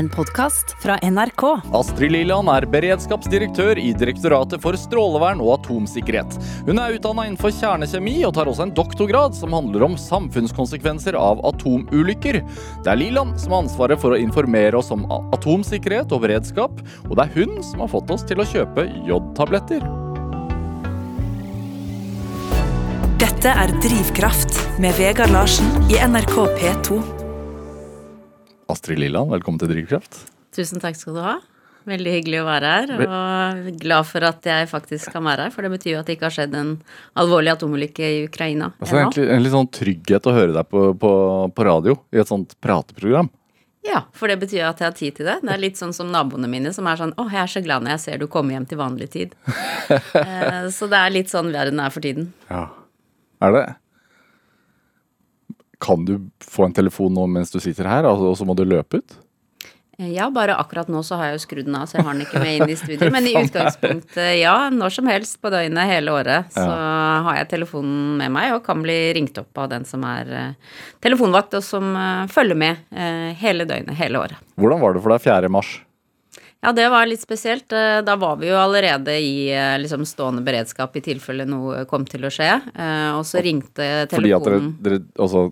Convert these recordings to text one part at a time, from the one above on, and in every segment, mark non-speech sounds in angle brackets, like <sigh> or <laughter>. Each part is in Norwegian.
en podkast fra NRK. Astrid Liland er beredskapsdirektør i Direktoratet for strålevern og atomsikkerhet. Hun er utdanna innenfor kjernekjemi og tar også en doktorgrad som handler om samfunnskonsekvenser av atomulykker. Det er Liland som har ansvaret for å informere oss om atomsikkerhet og beredskap, og det er hun som har fått oss til å kjøpe jodtabletter. Dette er Drivkraft med Vegard Larsen i NRK P2. Astrid Lilland, velkommen til Drivkraft. Tusen takk skal du ha. Veldig hyggelig å være her, og glad for at jeg faktisk kan være her. For det betyr jo at det ikke har skjedd en alvorlig atomulykke i Ukraina altså, ennå. Egentlig en litt sånn trygghet å høre deg på, på, på radio i et sånt prateprogram. Ja, for det betyr at jeg har tid til det. Det er litt sånn som naboene mine som er sånn 'Å, jeg er så glad når jeg ser du kommer hjem til vanlig tid'. <laughs> Eh, så det er litt sånn verden er for tiden. Ja. Er det? Kan du få en telefon nå mens du sitter her, og så må du løpe ut? Eh, ja, bare akkurat nå så har jeg jo skrudd den av, så jeg har den ikke med inn i studio. <laughs> Men i utgangspunktet, ja, når som helst på døgnet hele året, så har jeg telefonen med meg og kan bli ringt opp av den som er uh, telefonvakt, og som uh, følger med hele døgnet, hele året. Hvordan var det for deg 4. mars? Ja, det var litt spesielt. Da var vi jo allerede i liksom, stående beredskap i tilfelle noe kom til å skje. Og så ringte telefonen Fordi at dere, dere altså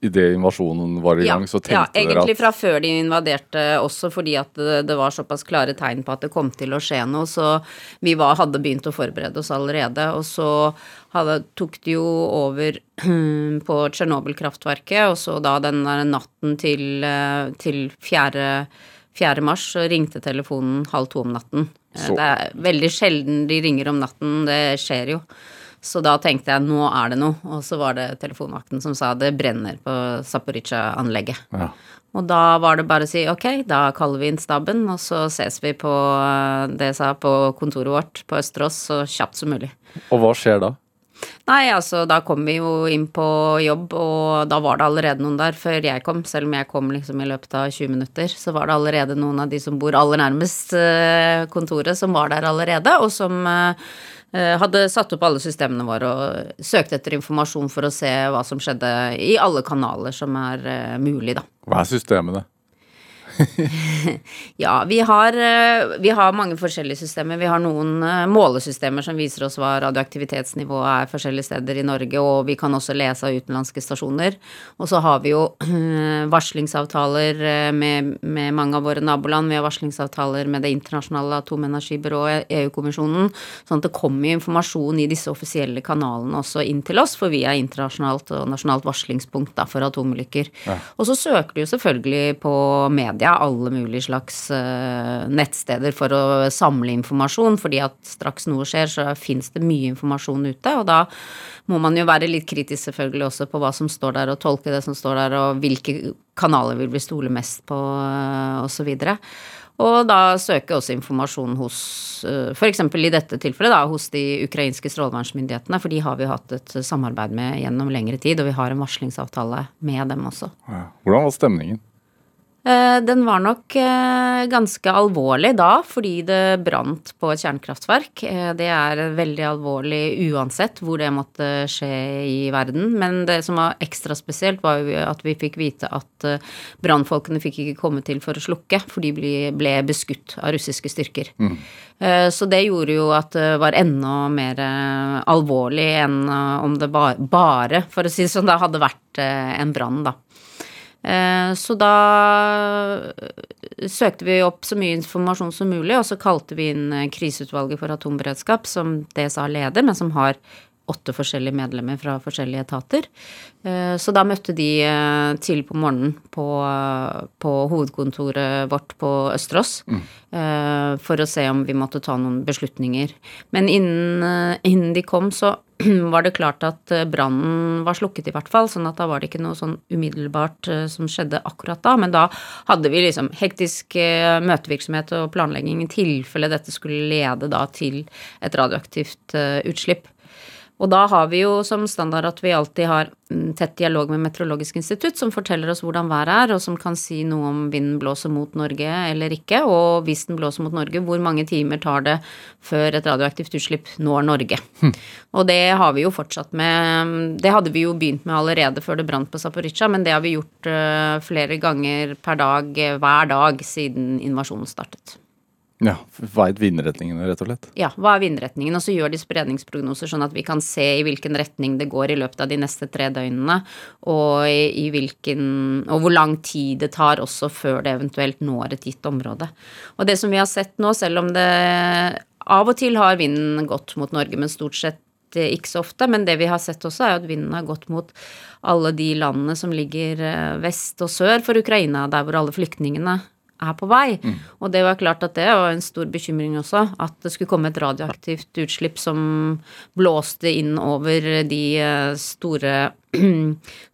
idet invasjonen var i gang, så tenkte dere at Ja, egentlig fra før de invaderte også, fordi at det, det, var såpass klare tegn på at det kom til å skje noe. Så vi var, hadde begynt å forberede oss allerede. Og så hadde, tok de jo over <clears throat> på Tsjernobyl-kraftverket, og så da den natten til, til 4. 4. mars så ringte telefonen halv to om natten. Så. Det er veldig sjelden de ringer om natten, det skjer jo. Så da tenkte jeg nå er det noe, og så var det telefonvakten som sa det brenner på Zaporizjzja-anlegget. Ja. Og da var det bare å si ok, da kaller vi inn staben, og så ses vi på det jeg sa, på kontoret vårt på Østerås så kjapt som mulig. Og hva skjer da? Nei, altså da kom vi jo inn på jobb, og da var det allerede noen der før jeg kom. Selv om jeg kom liksom i løpet av 20 minutter, så var det allerede noen av de som bor aller nærmest eh, kontoret, som var der allerede, og som eh, Eh, hadde satt opp alle systemene våre og søkt etter informasjon for å se hva som skjedde i alle kanaler som er uh, mulig, da. Hva er systemene? <laughs> ja, vi har, eh, vi har, mange forskjellige systemer. Vi har noen eh, målesystemer som viser oss hva radioaktivitetsnivået er forskjellige steder i Norge, og vi kan også lese av utenlandske stasjoner. Og så har vi jo varslingsavtaler eh, med, med mange av våre naboland. Vi har varslingsavtaler med Det internasjonale atomenergibyrået, EU-kommisjonen. Sånn at det kommer informasjon i disse offisielle kanalene også inn til oss, for vi er internasjonalt og nasjonalt varslingspunkt da, for atomulykker. Ja. Og så søker du jo selvfølgelig på media alle mulige slags uh, nettsteder for å samle informasjon, fordi at straks noe skjer, så fins det mye informasjon ute, og da må man jo være litt kritisk selvfølgelig også på hva som står der, og tolke det som står der, og hvilke kanaler vil vi stole mest på, uh, osv. Og da søke også informasjon hos uh, f.eks. i dette tilfellet da, hos de ukrainske strålevernsmyndighetene, for de har vi hatt et samarbeid med gjennom lengre tid, og vi har en varslingsavtale med dem også. Hvordan var stemningen? Eh, den var nok eh, ganske alvorlig da, fordi det brant på et kjernekraftverk. Eh, det er veldig alvorlig uansett hvor det måtte skje i verden. Men det som var ekstra spesielt, var jo at vi fikk vite at brannfolkene fikk ikke komme til for å slukke, for de ble beskutt av russiske styrker. Mm. Så det gjorde jo at det var enda mer alvorlig enn om det bare, for å si det sånn, det hadde vært en brann, da. Eh, så da søkte vi opp så mye informasjon som mulig, og så kalte vi inn eh, Kriseutvalget for atomberedskap, som DSA leder, men som har åtte forskjellige medlemmer fra forskjellige etater. Eh, så da møtte de til på morgenen på, på hovedkontoret vårt på Østerås mm. for å se om vi måtte ta noen beslutninger. Men innen, innen de kom, så <clears throat> var det klart at eh, brannen var slukket, i hvert fall. Sånn at da var det ikke noe sånn umiddelbart eh, som skjedde akkurat da. Men da hadde vi liksom hektisk eh, møtevirksomhet og planlegging i tilfelle dette skulle lede da til et radioaktivt utslipp. Og da har vi jo som standard at vi alltid har tett dialog med Meteorologisk institutt, som forteller oss hvordan været er, og som kan si noe om vinden blåser mot Norge eller ikke, og hvis den blåser mot Norge, hvor mange timer tar det før et radioaktivt utslipp når Norge. Hm. Og det har vi jo fortsatt med Det hadde vi jo begynt med allerede før det brant på Zaporizjzja, men det har vi gjort uh, flere ganger per dag, hver dag, siden invasjonen startet. Ja, Hva er vindretningen, rett og slett? Ja, hva er vindretningen? Og så gjør de spredningsprognoser sånn at vi kan se i hvilken retning det går i løpet av de neste tre døgnene, og, i, hvilken, og hvor lang tid det tar også før det eventuelt når et gitt område. Og det som vi har sett nå, selv om det av og til har vinden gått mot Norge, men stort sett ikke så ofte, men det vi har sett også, er at vinden har gått mot alle de landene som ligger eh, vest og sør for Ukraina, der hvor alle flyktningene er på vei. Mm. Og det var klart at det var en stor bekymring også, at det skulle komme et radioaktivt utslipp som blåste inn over de eh, store <clears throat>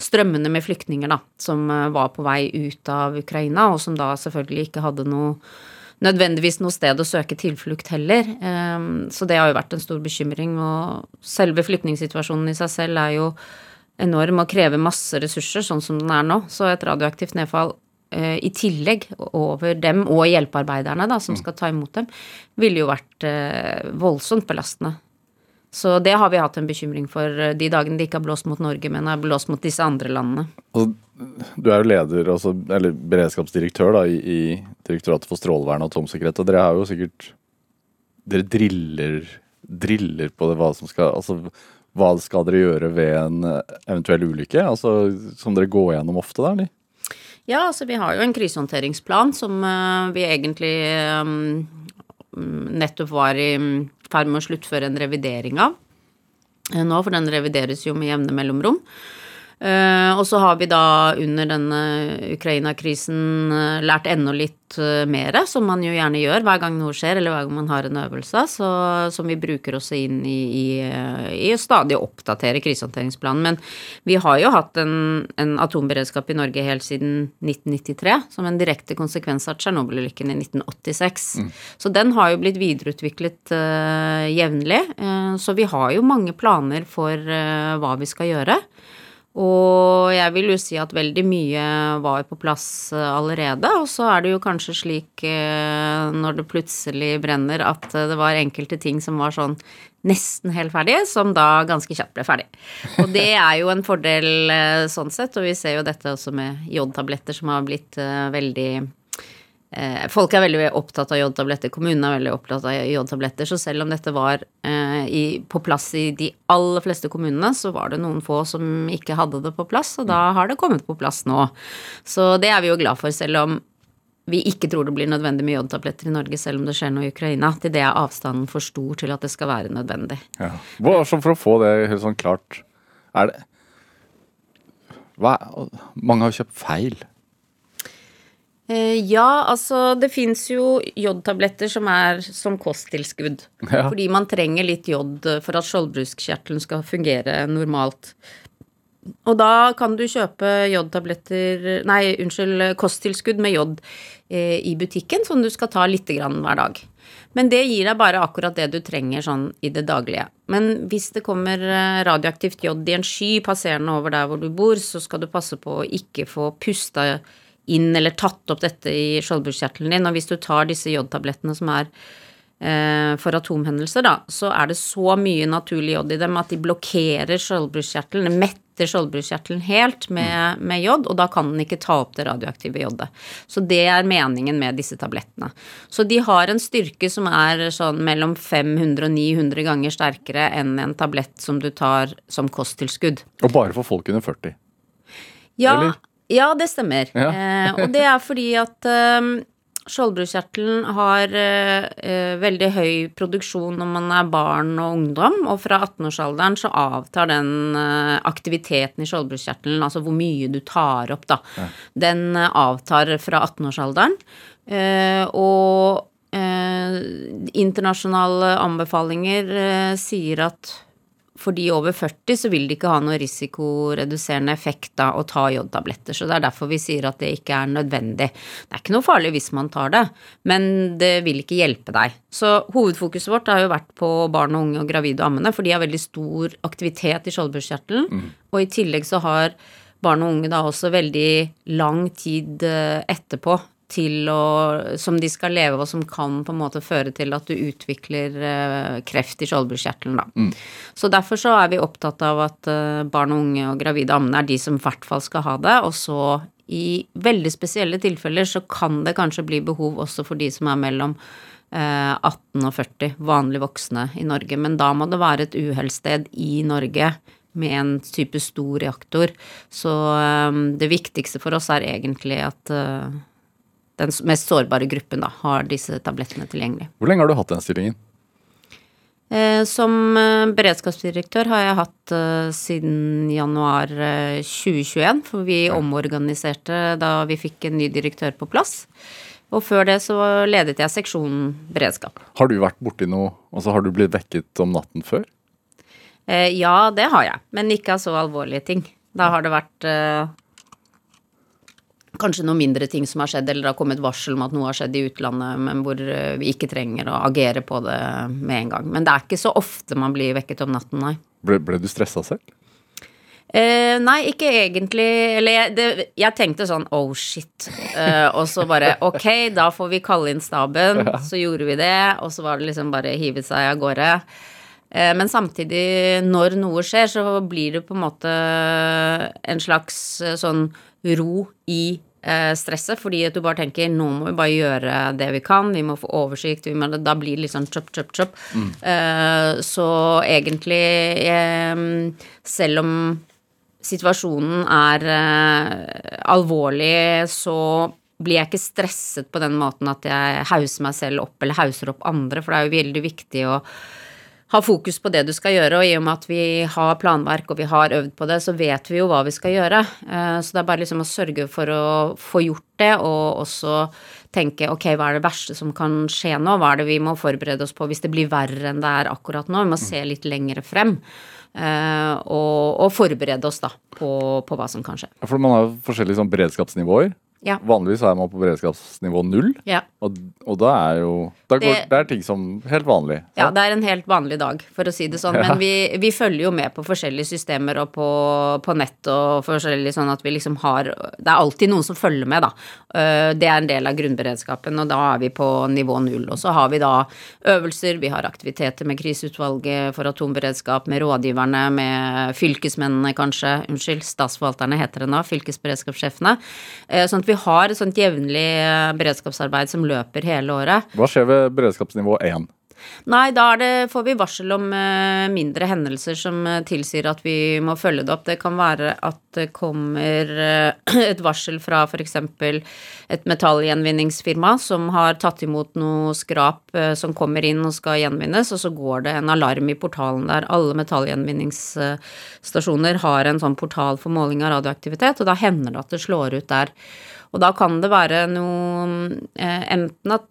strømmene med flyktninger da, som eh, var på vei ut av Ukraina, og som da selvfølgelig ikke hadde noe nødvendigvis noe sted å søke tilflukt heller. Ehm, så det har jo vært en stor bekymring. Og selve flyktningsituasjonen i seg selv er jo enorm og krever masse ressurser, sånn som den er nå. Så et radioaktivt nedfall i tillegg over dem og hjelpearbeiderne da, som mm. skal ta imot dem, ville jo vært eh, voldsomt belastende. Så det har vi hatt en bekymring for eh, de dagene det ikke har blåst mot Norge, men har blåst mot disse andre landene. Altså, du er jo leder, altså, eller beredskapsdirektør da, i, i Direktoratet for strålevern og atomsikkerhet, og dere har jo sikkert Dere driller, driller på det, hva som skal Altså, hva skal dere gjøre ved en eventuell ulykke? Altså, Som dere går gjennom ofte, da, eller? Ja, altså vi har jo en krisehåndteringsplan som uh, vi egentlig um, nettopp var i ferd med å sluttføre en revidering av uh, nå, for den revideres jo med jevne mellomrom. Uh, og så har vi da under denne Ukraina-krisen uh, lært enda litt uh, mer, som man jo gjerne gjør hver gang noe skjer, eller hver gang man har en øvelse, så, som vi bruker også inn i, i, i stadig å oppdatere krisehåndteringsplanen. Men vi har jo hatt en, en, atomberedskap i Norge helt siden 1993, som en direkte konsekvens av Tsjernobyl-ulykken i 1986. Mm. Så den har jo blitt videreutviklet jevnlig. så vi har jo mange planer for hva vi skal gjøre. Og jeg vil jo si at veldig mye var på plass eh, allerede. Og så er det jo kanskje slik eh, når det plutselig brenner at det var enkelte ting som var sånn nesten helt ferdig, som da ganske kjapt ble ferdig. Og det er jo en fordel eh, sånn sett, og vi ser jo dette også med jodtabletter som har blitt veldig Eh, folk er veldig opptatt av jodtabletter, kommunen er veldig opptatt av jodtabletter. Så selv om dette var eh, i, på plass i de aller fleste kommunene, så var det noen få som ikke hadde det på plass, og da har det kommet på plass nå. Så det er vi jo glad for, selv om vi ikke tror det blir nødvendig med jodtabletter i Norge, selv om det skjer noe i Ukraina. Til det er avstanden for stor til at det skal være nødvendig. Ja. Hva, for å få det helt sånn klart, er det Hva, Mange har kjøpt feil. Eh, ja, altså det fins jo jodtabletter som er som kosttilskudd. Ja. Fordi man trenger litt jod for at skjoldbruskkjertelen skal fungere normalt. Og da kan du kjøpe jodtabletter Nei, unnskyld, kosttilskudd med jod eh, i butikken som du skal ta lite grann hver dag. Men det gir deg bare akkurat det du trenger sånn i det daglige. Men hvis det kommer eh, radioaktivt jod i en sky passerende over der hvor du bor, så skal du passe på å ikke få pusta inn eller tatt opp dette i skjoldbruskkjertelen din. Og hvis du tar disse jodtablettene som er eh, for atomhendelser, da, så er det så mye naturlig jod i dem at de blokkerer skjoldbruskkjertelen, metter skjoldbruskkjertelen helt med, med, jod, og da kan den ikke ta opp det radioaktive jodet. Så det er meningen med disse tablettene. Så de har en styrke som er sånn mellom 500 og 900 ganger sterkere enn en tablett som du tar som kosttilskudd. Og bare for folk under 40? Ja, Eller? Ja, det stemmer. Ja. eh, og det er fordi at eh, skjoldbruskkjertelen har eh, veldig høy produksjon når man er barn og ungdom, og fra 18-årsalderen så avtar den eh, aktiviteten i skjoldbruskkjertelen, altså hvor mye du tar opp, da, ja. den eh, avtar fra 18-årsalderen. Eh, og internasjonale anbefalinger sier at for de over 40 så vil det ikke ha noe risikoreduserende effekt da å ta jodtabletter. Så det er derfor vi sier at det ikke er nødvendig. Det er ikke noe farlig hvis man tar det, men det vil ikke hjelpe deg. Så hovedfokuset vårt har jo vært på barn og unge og gravide og ammende, for de har veldig stor aktivitet i skjoldbruskkjertelen. Mm. Og i tillegg så har barn og unge da også veldig lang tid eh, etterpå til å, som de skal leve, og som kan på en måte føre til at du utvikler uh, kreft i skjoldbruskkjertelen. Mm. Så derfor så er vi opptatt av at uh, barn og unge og gravide ammende er de som i hvert fall skal ha det. Og så i veldig spesielle tilfeller så kan det kanskje bli behov også for de som er mellom uh, eh, 18 og 40, vanlig voksne i Norge. Men da må det være et uhellssted i Norge med en type stor reaktor. Så det viktigste for oss er egentlig at den mest sårbare gruppen da, har disse tablettene tilgjengelig. Hvor lenge har du hatt den stillingen? Eh, som eh, beredskapsdirektør har jeg hatt eh, siden januar 2021, for vi omorganiserte da vi fikk en ny direktør på plass. Og før det så ledet jeg seksjonen beredskap. Har du vært borti noe Altså har du blitt vekket om natten før? Ja, det har jeg, men ikke av så alvorlige ting. Da har det vært kanskje noen mindre ting som har skjedd, eller det har kommet varsel om at noe har skjedd i utlandet, men hvor eh, vi ikke trenger å agere på det med en gang. Men det er ikke så ofte man blir vekket om natten, nei. Ble, ble du stressa selv? Eh, nei, ikke egentlig. Eller jeg, det, jeg tenkte sånn oh shit. Eh, og så bare <laughs> ok, da får vi kalle inn staben. Ja. Så gjorde vi det, og så var det liksom bare hive seg av gårde. Eh, men samtidig, når noe skjer, så blir det på en måte en slags eh, sånn ro i stresset, fordi at du bare tenker nå må vi bare gjøre det vi kan, vi må få oversikt, må, da blir det litt sånn chop, chop, chop. Mm. Uh, så egentlig, um, selv om situasjonen er uh, alvorlig, så blir jeg ikke stresset på den måten at jeg hauser meg selv opp eller hauser opp andre, for det er jo veldig viktig å ha fokus på det du skal gjøre, og i og med at vi har planverk og vi har øvd på det, så vet vi jo hva vi skal gjøre. Eh, så det er bare liksom å sørge for å få gjort det, og også tenke ok, hva er det verste som kan skje nå, hva er det vi må forberede oss på hvis det blir verre enn det er akkurat nå, vi må se litt lengre frem. Eh, og, og forberede oss da på, på, hva som kan skje. For man har forskjellige sånn beredskapsnivåer. Ja. Vanligvis er man på beredskapsnivå null, ja. og, og, da er jo da går, det, det, er ting som helt vanlig. Så. Ja, det er en helt vanlig dag, for å si det sånn. Ja. Men vi, vi, følger jo med på forskjellige systemer og på, på, nett og forskjellig sånn at vi liksom har Det er alltid noen som følger med, da. Øh, det er en del av grunnberedskapen, og da er vi på nivå null. Og så har vi da øvelser, vi har aktiviteter med kriseutvalget for atomberedskap, med rådgiverne, med fylkesmennene kanskje, unnskyld, statsforvalterne heter det nå, fylkesberedskapssjefene. Øh, sånn at vi har et sånt jevnlig øh, beredskapsarbeid som løper hele året. Hva skjer ved beredskapsnivå 1? Nei, da det, får vi varsel om uh, mindre hendelser som uh, tilsier at vi må følge det opp. Det kan være at det kommer <clears throat> et varsel fra f.eks. et metallgjenvinningsfirma som har tatt imot noe skrap som kommer inn og skal gjenvinnes, og så går det en alarm i portalen der. Alle metallgjenvinningsstasjoner har en sånn portal for måling av radioaktivitet, og da hender det at det slår ut der. Og da kan det være noe Enten at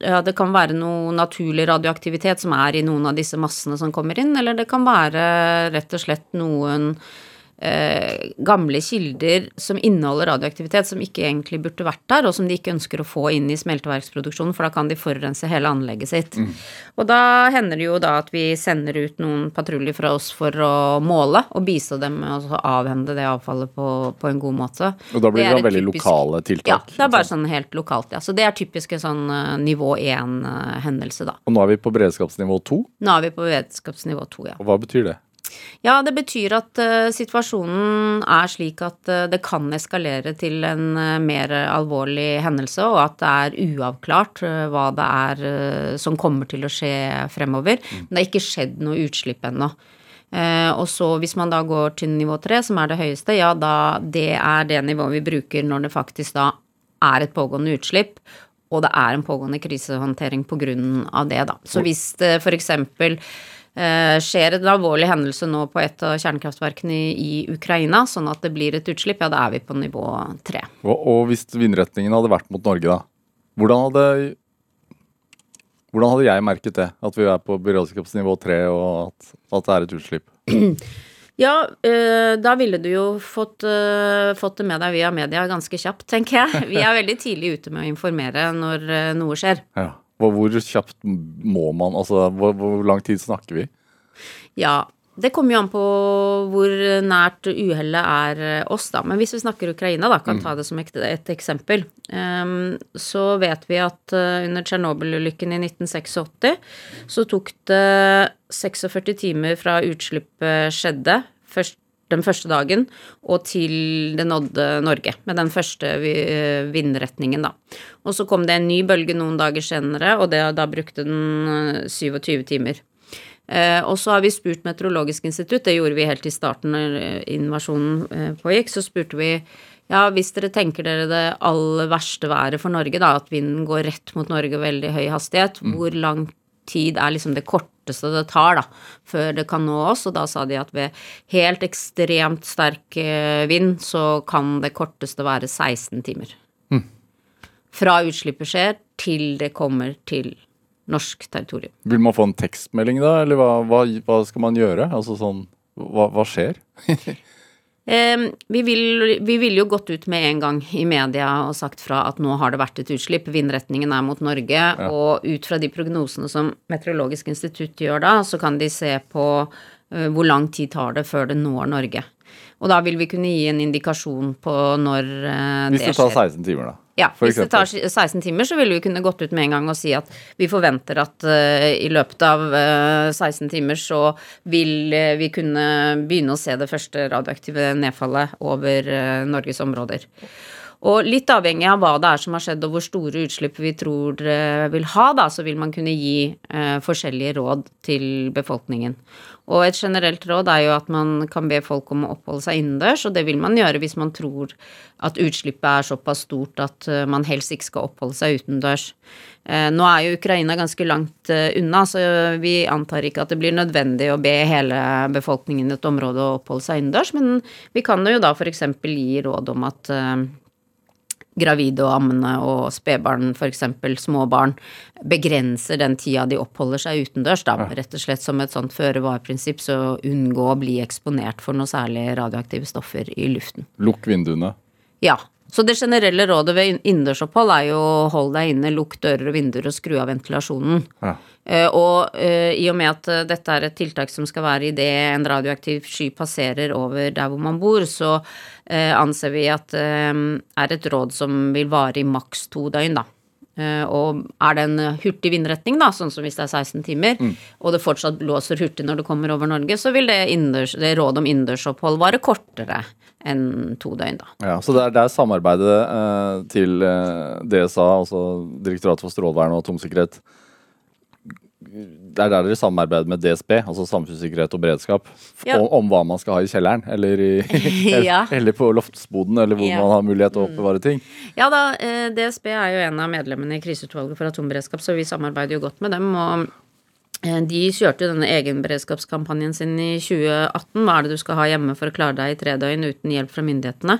ja, det kan være noe naturlig radioaktivitet som er i noen av disse massene som kommer inn, eller det kan være rett og slett noen eh, gamle kilder som inneholder radioaktivitet som ikke egentlig burde vært der, og som de ikke ønsker å få inn i smelteverksproduksjonen, for da kan de forurense hele anlegget sitt. Mm. Og da hender det jo da at vi sender ut noen patruljer fra oss for å måle og bistå dem med å avhende det avfallet på, på en god måte. Og da blir det, det veldig typisk, lokale tiltak? Ja, det er bare sånn helt lokalt, ja. Så det er typisk en sånn uh, nivå én-hendelse, uh, da. Og nå er vi på beredskapsnivå to? Nå er vi på beredskapsnivå to, ja. Og hva betyr det? Ja, det betyr at uh, situasjonen er slik at uh, det kan eskalere til en uh, mer alvorlig hendelse, og at det er uavklart hva det er som kommer til å skje fremover. Mm. Men det har ikke skjedd noe utslipp ennå. og så hvis man da går til nivå tre, som er det høyeste, ja da det er det nivået vi bruker når det faktisk da er et pågående utslipp, og det er en pågående krisehåndtering på grunn av det, da. Så hvis det Eh, skjer en alvorlig hendelse nå på et av kjernekraftverkene i Ukraina, sånn at det blir et utslipp, ja, da er vi på nivå tre. Og, og hvis vindretningen hadde vært mot Norge, da? Hvordan hadde Hvordan hadde jeg merket det? At vi er på beredskapsnivå tre, og at, at det er et utslipp? <clears throat> Ja, øh, da ville du jo fått, øh, fått det med deg via media ganske kjapt, tenker jeg. Vi er veldig tidlig ute med å informere når noe skjer. Ja. Hvor, hvor kjapt må man Altså, hvor, hvor lang tid snakker vi? Ja, det kommer jo an på hvor nært uhellet er øh, oss, da. Men hvis vi snakker Ukraina, da, kan ta det som et, eksempel, um, så vet vi at uh, under Tsjernobyl-ulykken i 1986 så tok det 46 timer fra utslippet skjedde, først, den første dagen, og til det nådde Norge, med den første vindretningen, da. Og så kom det en ny bølge noen dager senere, og det, da brukte den 27 timer. Eh, og så har vi spurt Meteorologisk institutt, det gjorde vi helt i starten når invasjonen eh, pågikk. Så spurte vi ja, hvis dere tenker dere det aller verste været for Norge, da, at vinden går rett mot Norge veldig høy hastighet, mm. hvor lang tid er liksom det korteste det tar da, før det kan nå oss? Og da sa de at ved helt ekstremt sterk eh, vind så kan det korteste være 16 timer. Mm. Fra utslippet skjer til det kommer til norsk territorium. Vil man få en tekstmelding da, eller hva, hva, hva skal man gjøre? Altså sånn, hva, hva skjer? <laughs> eh, vi, vil, vi ville jo gått ut med en gang i media og sagt fra at nå har det vært et utslipp, vindretningen er mot Norge, ja. og ut fra de prognosene som Meteorologisk institutt gjør da, så kan de se på uh, hvor lang tid tar det før det når Norge. Og da vil vi kunne gi en indikasjon på når det skjer. Hvis det tar 16 timer, da? Ja, hvis det tar 16 timer, så ville vi kunne gått ut med en gang og si at vi forventer at uh, i løpet av uh, eh, 16 timer så vil uh, vi kunne begynne å se det første radioaktive nedfallet over Norges områder. Og litt avhengig av hva det er som har skjedd og hvor store utslipp vi tror det vil ha, da, så vil man kunne gi forskjellige råd til befolkningen. Og et generelt råd er jo at man kan be folk om å oppholde seg innendørs, og det vil man gjøre hvis man tror at utslippet er såpass stort at eh, man helst ikke skal oppholde seg utendørs. Eh, nå er jo Ukraina ganske langt eh, unna, så vi antar ikke at det blir nødvendig å be hele befolkningen i et område å oppholde seg innendørs, men vi kan jo da f.eks. gi råd om at gravide og ammende og spedbarn, f.eks. små barn, begrenser den tida de oppholder seg utendørs, da, rett og slett som et sånt føre-var-prinsipp, så unngå å bli eksponert for noe særlig radioaktive stoffer i luften. Lukk vinduene. Ja. Så det generelle rådet ved innendørsopphold er jo hold deg inne, lukk dører og vinduer og skru av ventilasjonen. Ja. Uh, og uh, i og med at uh, dette er et tiltak som skal være idet en radioaktiv sky passerer over der hvor man bor, så anser vi at er et råd som vil vare i maks to døgn, da. Og er det en hurtig vindretning, da, sånn som hvis det er 16 timer, mm. og det fortsatt blåser hurtig når det kommer over Norge, så vil det, innendørs, det rådet om innendørsopphold vare kortere enn to døgn, da. Ja, Så det er, det er samarbeidet eh, til eh, DSA, altså Direktoratet for strålevern og atomsikkerhet, det er der dere samarbeider med DSB, altså Samfunnssikkerhet og beredskap, ja. om, om, hva man skal ha i kjelleren, eller, i, <laughs> <laughs> ja. eller på loftsboden, eller hvor ja. man har mulighet til å oppbevare ting. Ja da, eh, DSB er jo en av medlemmene i Kriseutvalget for atomberedskap, så vi samarbeider jo godt med dem. og de kjørte jo denne egenberedskapskampanjen sin i 2018. Hva er det du skal ha hjemme for å klare deg i tre døgn uten hjelp fra myndighetene?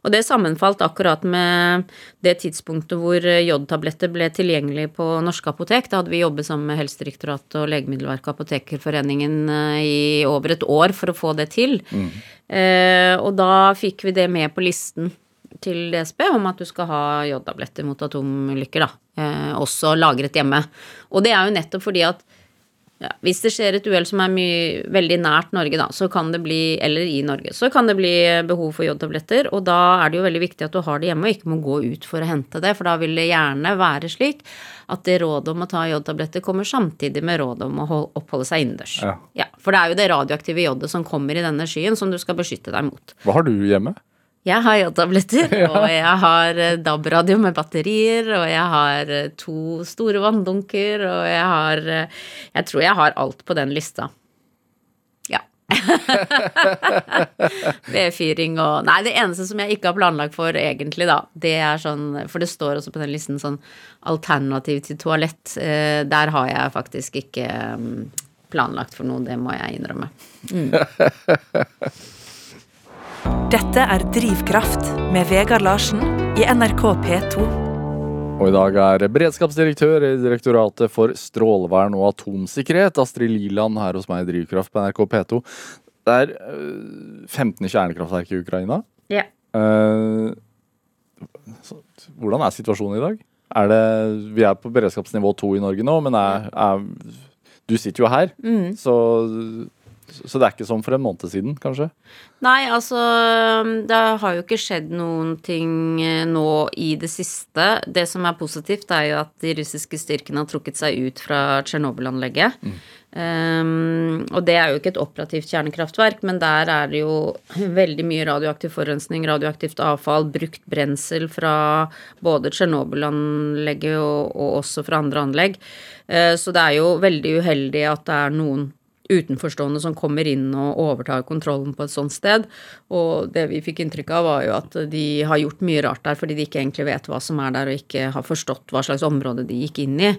Og det sammenfalt akkurat med det tidspunktet hvor jodtabletter ble tilgjengelig på norske apotek. Da hadde vi jobbet sammen med Helsedirektoratet og Legemiddelverket og Apotekerforeningen eh, i over et år for å få det til. Mm. Eh, og da fikk vi det med på listen til DSB om at du skal ha jodtabletter mot atomulykker, da. Eh, også lagret hjemme. Og det er jo nettopp fordi at ja, hvis det skjer et uhell som er mye, veldig nært Norge, da, så kan det bli, eller i Norge, så kan det bli behov for jodtabletter. Og da er det jo veldig viktig at du har det hjemme og ikke må gå ut for å hente det. For da vil det gjerne være slik at det rådet om å ta jodtabletter kommer samtidig med rådet om å oppholde seg innendørs. Ja. ja. For det er jo det radioaktive jodet som kommer i denne skyen, som du skal beskytte deg mot. Hva har du hjemme? Jeg har jodtabletter, <laughs> ja. og jeg har eh, DAB-radio med batterier, og jeg har eh, to store vanndunker, og jeg har eh, Jeg tror jeg har alt på den lista. Ja. <laughs> Vedfyring og Nei, det eneste som jeg ikke har planlagt for egentlig, da, det er sånn For det står også på den listen sånn alternativ til toalett. Der har jeg faktisk ikke mm, planlagt for noe, det må jeg innrømme. Mm. <laughs> Dette er Drivkraft med Vegard Larsen i NRK P2. Og i dag er beredskapsdirektør i Direktoratet for strålevern og atomsikkerhet, Astrid Liland, her hos meg i Drivkraft på NRK P2. Det er øh, 15 kjernekraftverk i Ukraina. Ja. Eh, hvordan er situasjonen i dag? Er det, vi er på beredskapsnivå to i Norge nå, men er, er, du sitter jo her, så, så det er ikke som for en måned siden, kanskje? Nei, altså Det har jo ikke skjedd noen ting eh, nå i det siste. Det som er positivt, er jo at de russiske styrkene har trukket seg ut fra Tsjernobyl-anlegget. Um, og det er jo ikke et operativt kjernekraftverk, men der er det jo <clears throat> veldig mye radioaktiv forurensning, radioaktivt avfall, brukt brensel fra både Tsjernobyl-anlegget og, og også fra andre anlegg. Uh, så det er jo veldig uheldig at det er noen utenforstående som kommer inn og overtar kontrollen på et sånt sted. Og det vi fikk inntrykk av, var jo at de har gjort mye rart der fordi de ikke egentlig vet hva som er der, og ikke har forstått hva slags område de gikk inn i.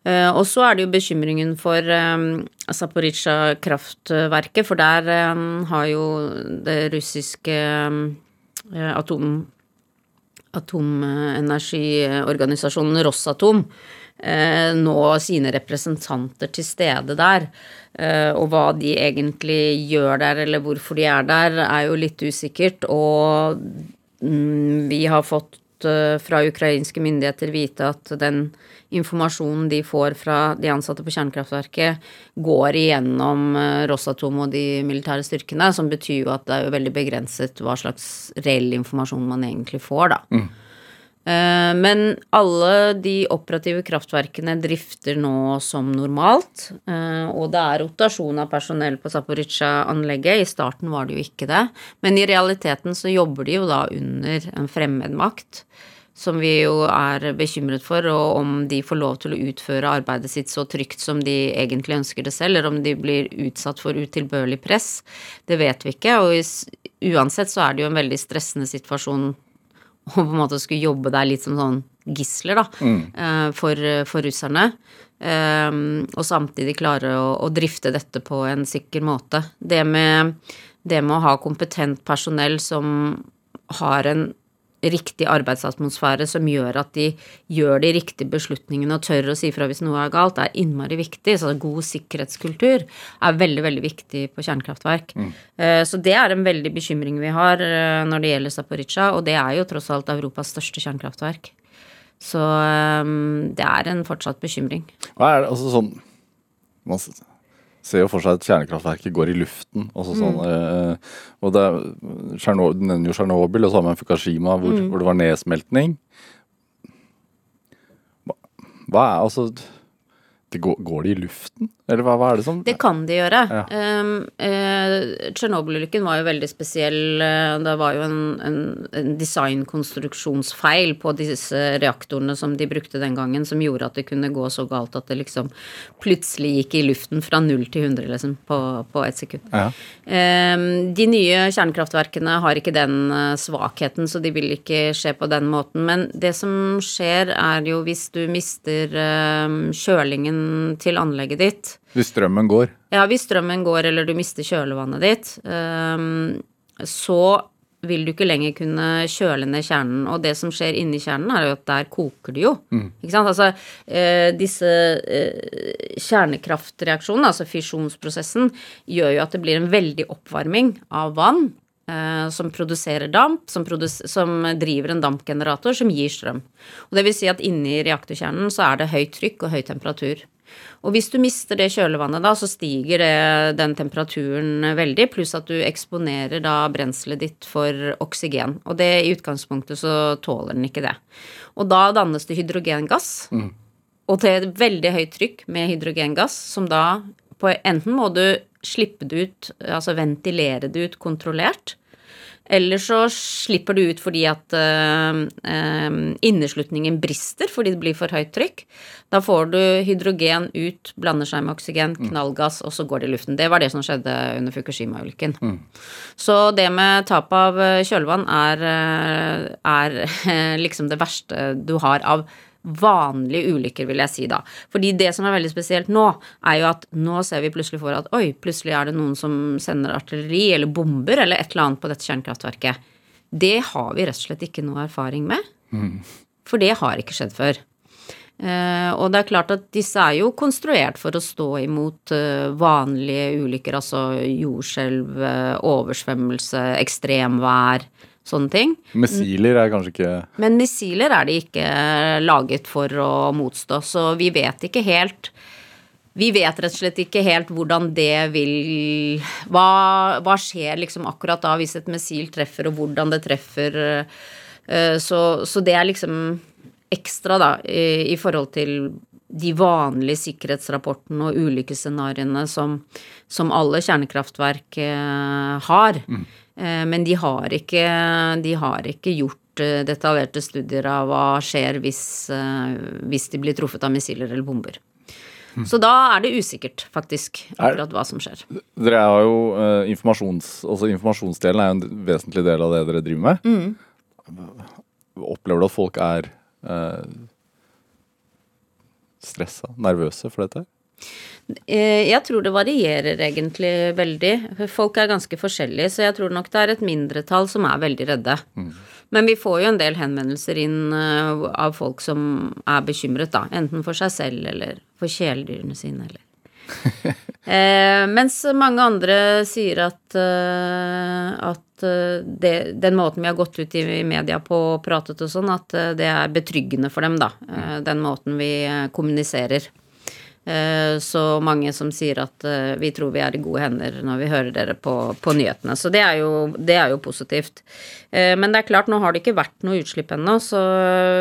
Uh, og så er det jo bekymringen for um, kraftverket, for der um, har jo det russiske um, atom, atomenergiorganisasjonen Rosatom nå sine representanter til stede der. Uh, og hva de egentlig gjør der, eller hvorfor de er der, er jo litt usikkert. Og mm, vi har fått fra ukrainske myndigheter vite at den informasjonen de får fra de ansatte på kjernekraftverket, går igjennom Rosatom og de militære styrkene, som betyr jo at det er jo veldig begrenset hva slags reell informasjon man egentlig får, da. Mm. Men alle de operative kraftverkene drifter nå som normalt. Og det er rotasjon av personell på Zaporizjzja-anlegget. I starten var det jo ikke det. Men i realiteten så jobber de jo da under en fremmedmakt som vi jo er bekymret for, og om de får lov til å utføre arbeidet sitt så trygt som de egentlig ønsker det selv, eller om de blir utsatt for utilbørlig press, det vet vi ikke. Og uansett så er det jo en veldig stressende situasjon <laughs> å på en måte skulle jobbe der litt som sånn gisler, da, mm. for, for, russerne. Um, og samtidig klare å, å, drifte dette på en sikker måte. Det med, det med å ha kompetent personell som har en riktig arbeidsatmosfære som gjør at de gjør de riktige beslutningene og tør å si fra hvis noe er galt, er innmari viktig. Så god sikkerhetskultur er veldig, veldig viktig på kjernekraftverk. Mm. Så det er en veldig bekymring vi har eh, når det gjelder Zaporizjzja, og det er jo tross alt Europas største kjernekraftverk. Så eh, det er en fortsatt bekymring. Hva er det, altså sånn man ser jo for seg at kjernekraftverket går i luften. Og, sånn, mm. eh, og det, Du nevner jo Tsjernobyl og sammen med Fukushima, hvor, mm. hvor, det var nedsmeltning. Hva, hva er altså går, går de i luften? Eller hva, hva, er det som Det kan de gjøre. Ja. Um, uh, Tsjernobyl-ulykken var jo veldig spesiell. Eh, det var jo en, en, en designkonstruksjonsfeil på disse reaktorene som de brukte den gangen, som gjorde at det kunne gå så galt at det liksom plutselig gikk i luften fra null til 100 liksom, på, på ett sekund. Ja. Um, de nye kjernekraftverkene har ikke den eh, svakheten, så de vil ikke skje på den måten. Men det som skjer, er jo hvis du mister um, kjølingen til anlegget ditt, hvis strømmen går? Ja, hvis strømmen går eller du mister kjølevannet ditt, um, så vil du ikke lenger kunne kjøle ned kjernen. Og det som skjer inni kjernen, er jo at der koker det jo. Mm. Ikke sant? Altså eh, disse eh, kjernekraftreaksjonene, altså fisjonsprosessen, gjør jo at det blir en veldig oppvarming av vann. Eh, som produserer damp, som, produs som, driver en dampgenerator som gir strøm. Og det vil si at inni reaktorkjernen så er det høyt trykk og høy temperatur. Og hvis du mister det kjølevannet da, så stiger det, den temperaturen veldig, pluss at du eksponerer da brenselet ditt for oksygen. Og det i utgangspunktet så tåler den ikke det. Og da dannes det hydrogengass. Mm. Og til et veldig høyt trykk med hydrogengass, som da på Enten må du slippe det ut, altså ventilere det ut kontrollert, eller så slipper du ut fordi at uh, inneslutningen brister fordi det blir for høyt trykk. Da får du hydrogen ut, blander seg med oksygen, mm. knallgass, og så går det i luften. Det var det som skjedde under Fukushima-ulykken. Mm. Så det med tap av kjølvann er, er <laughs> liksom det verste du har av vanlige ulykker, vil jeg si da. Fordi det som er veldig spesielt nå, er jo at nå ser vi plutselig for at oi, plutselig er det noen som sender artilleri eller bomber eller et eller annet på dette kjernekraftverket. Det har vi rett og slett ikke noe erfaring med. Mm. For det har ikke skjedd før. Uh, og det er klart at disse er jo konstruert for å stå imot uh, vanlige ulykker, altså jordskjelv, uh, oversvømmelse, ekstremvær, sånne ting. Missiler er kanskje ikke Men missiler er de ikke laget for å motstå, så vi vet ikke helt vi vet rett og slett ikke helt hvordan det vil Hva, hva skjer liksom akkurat da hvis et missil treffer, og hvordan det treffer. Så, så det er liksom ekstra, da, i, i forhold til de vanlige sikkerhetsrapportene og ulykkesscenarioene som, som alle kjernekraftverk eh, har. Mm. Eh, men de har, ikke, de har ikke gjort eh, detaljerte studier av hva skjer hvis, eh, hvis de blir truffet av missiler eller bomber. Mm. Så da er det usikkert, faktisk, akkurat hva som skjer. Dere har jo uh, informasjons... Altså informasjonsdelen er jo en vesentlig del av det dere driver med. Mm. Opplever du at folk er eh, stressa, nervøse for dette? Eh, jeg tror det varierer egentlig veldig. Folk er ganske forskjellige, så jeg tror nok det er et mindretall som er veldig redde. Mm. Men vi får jo en del henvendelser inn eh, av folk som er bekymret, da. Enten for seg selv eller for kjæledyrene sine, eller <laughs> eh, mens mange andre sier at, uh, at det, den måten vi har gått ut i, media på og pratet og sånn, at det er betryggende for dem, da. den måten vi kommuniserer. Så mange som sier at vi tror vi er i gode hender når vi hører dere på, på nyhetene. Så det er, jo, det er, jo, positivt. Men det er klart, nå har det ikke vært noe utslipp ennå, så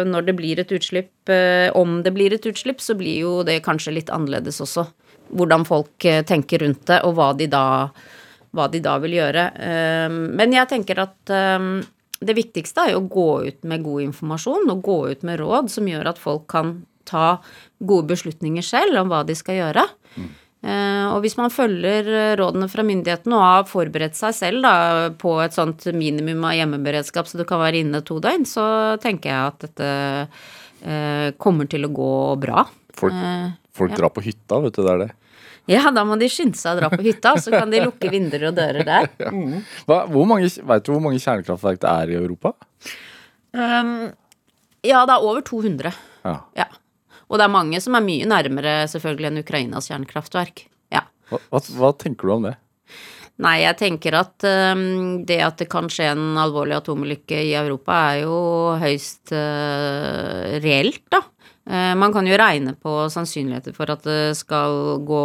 når det blir et utslipp, om det blir et utslipp, så blir jo det kanskje litt annerledes også hvordan folk eh, tenker rundt det, og hva de da, hva de da vil gjøre. Men jeg tenker at det viktigste er jo å gå ut med god informasjon og gå ut med råd som gjør at folk kan ta gode beslutninger selv om hva de skal gjøre. Mm. Og hvis man følger rådene fra myndighetene og har forberedt seg selv da, på et sånt minimum av hjemmeberedskap så du kan være inne to døgn, så tenker jeg at dette eh, kommer til å gå bra. Folk, eh, folk ja. drar på hytta, vet du. Det er det. Ja, da må de skynde seg å dra på hytta, så kan de lukke vinduer og dører der. <laughs> Ja. Hva, mange, vet du hvor mange kjernekraftverk det er i Europa? Um, ja, det er over 200. Ja. ja. Og det er mange som er mye nærmere selvfølgelig enn Ukrainas kjernekraftverk. Ja. Hva, hva, hva tenker du om det? Nei, jeg tenker at um, det at det kan skje en alvorlig atomulykke i Europa, er jo høyst uh, reelt, da. Uh, man kan jo regne på sannsynligheter for at det skal gå,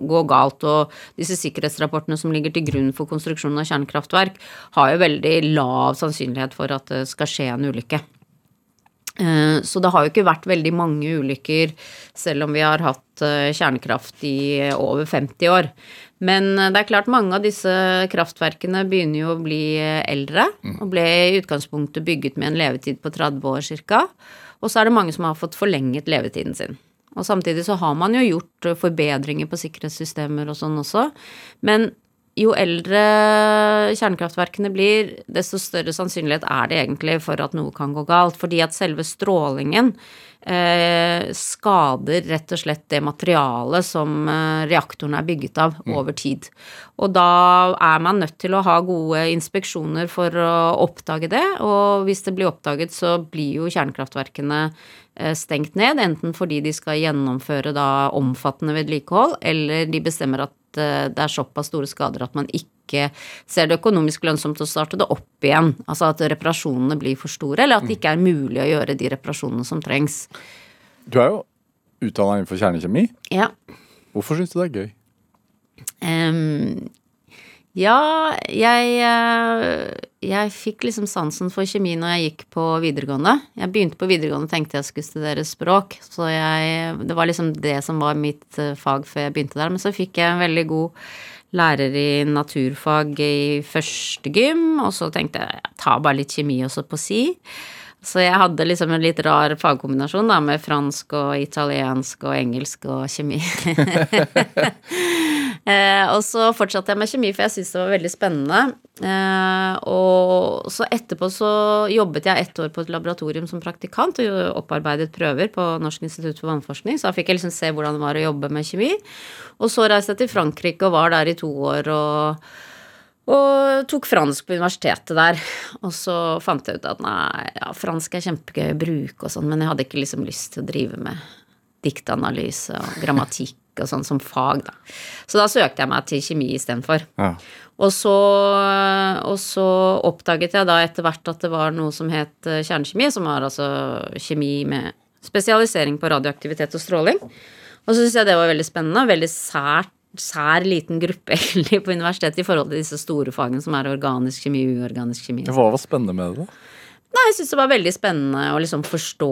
gå, galt, og disse sikkerhetsrapportene som ligger til grunn for konstruksjonen av kjernekraftverk, har jo veldig lav sannsynlighet for at det skal skje en ulykke. Eh, så det har jo ikke vært veldig mange ulykker, selv om vi har hatt eh, kjernekraft i over 50 år. Men det er klart mange av disse kraftverkene begynner jo å bli eldre, mm. og ble i utgangspunktet bygget med en levetid på 30 år ca. Og så er det mange som har fått forlenget levetiden sin. Og samtidig så har man jo gjort eh, forbedringer på sikkerhetssystemer og sånn også. Men jo eldre kjernekraftverkene blir, desto større sannsynlighet er det egentlig for at noe kan gå galt. Fordi at selve strålingen eh, skader rett og slett det materialet som eh, reaktoren er bygget av, mm. over tid. Og da er man nødt til å ha gode inspeksjoner for å oppdage det. Og hvis det blir oppdaget, så blir jo kjernekraftverkene stengt ned. Enten fordi de skal gjennomføre da omfattende vedlikehold, eller de bestemmer at Eh, det er såpass store skader at man ikke ser det økonomisk lønnsomt å starte det opp igjen. Altså at reparasjonene blir for store, eller at det ikke er mulig å gjøre de reparasjonene som trengs. Du er jo utdanna innenfor kjernekjemi. Ja. Hvorfor syns du det er gøy? Um, ja, jeg, eh, jeg fikk liksom sansen for kjemi når jeg gikk på videregående. Jeg begynte på videregående og tenkte jeg skulle studere språk, så jeg, det var liksom det som var mitt eh, fag før jeg begynte der. Men så fikk jeg en veldig god lærer i naturfag i første gym, og så tenkte jeg jeg tar bare litt kjemi også på si. Så jeg hadde liksom en litt rar fagkombinasjon da, med fransk og italiensk og engelsk og kjemi. <laughs> Eh, og så fortsatte jeg med kjemi, for jeg syntes det var veldig spennende. Eh, og så etterpå så jobbet jeg ett år på et laboratorium som praktikant og opparbeidet prøver på Norsk institutt for vannforskning, så da fikk jeg liksom se hvordan det var å jobbe med kjemi. Og så reiste jeg til Frankrike og var der i to år og Og tok fransk på universitetet der. Og så fant jeg ut at nei, ja, fransk er kjempegøy å bruke og sånn, men jeg hadde ikke liksom lyst til å drive med diktanalyse og grammatikk og sånn som fag, da. Så da søkte jeg meg til kjemi istedenfor. Ja. Og så, og så oppdaget jeg da etter hvert at det var noe som het eh, kjernekjemi, som var altså kjemi med spesialisering på radioaktivitet og stråling. Og så syntes jeg det var veldig spennende. Veldig sært, sær liten gruppe <laughs> egentlig på universitetet i forhold til disse store fagene som er organisk kjemi, uorganisk kjemi. Hva var spennende med det? da? Nei, jeg syns det var veldig spennende å liksom forstå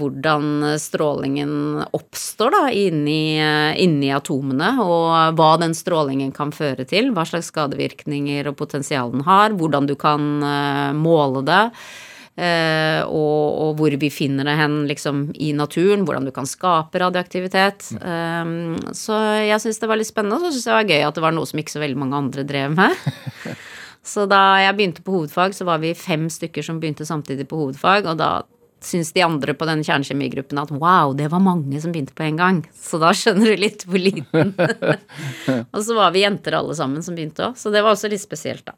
hvordan strålingen oppstår da, inni, inni atomene, og hva den strålingen kan føre til. Hva slags skadevirkninger og potensial den har. Hvordan du kan uh, måle det. Og, og, hvor vi finner det hen liksom, i naturen. Hvordan du kan skape radioaktivitet. Um, så jeg syns det var litt spennende, og så syns jeg det var gøy at det var noe som ikke så veldig mange andre drev med. <laughs> Så da jeg begynte på hovedfag, så var vi fem stykker som begynte samtidig på hovedfag, og da syns de andre på den kjernekjemigruppen at wow, det var mange som begynte på en gang. Så da skjønner du litt hvor liten. <laughs> og så var vi jenter alle sammen som begynte òg, så det var også litt spesielt, da.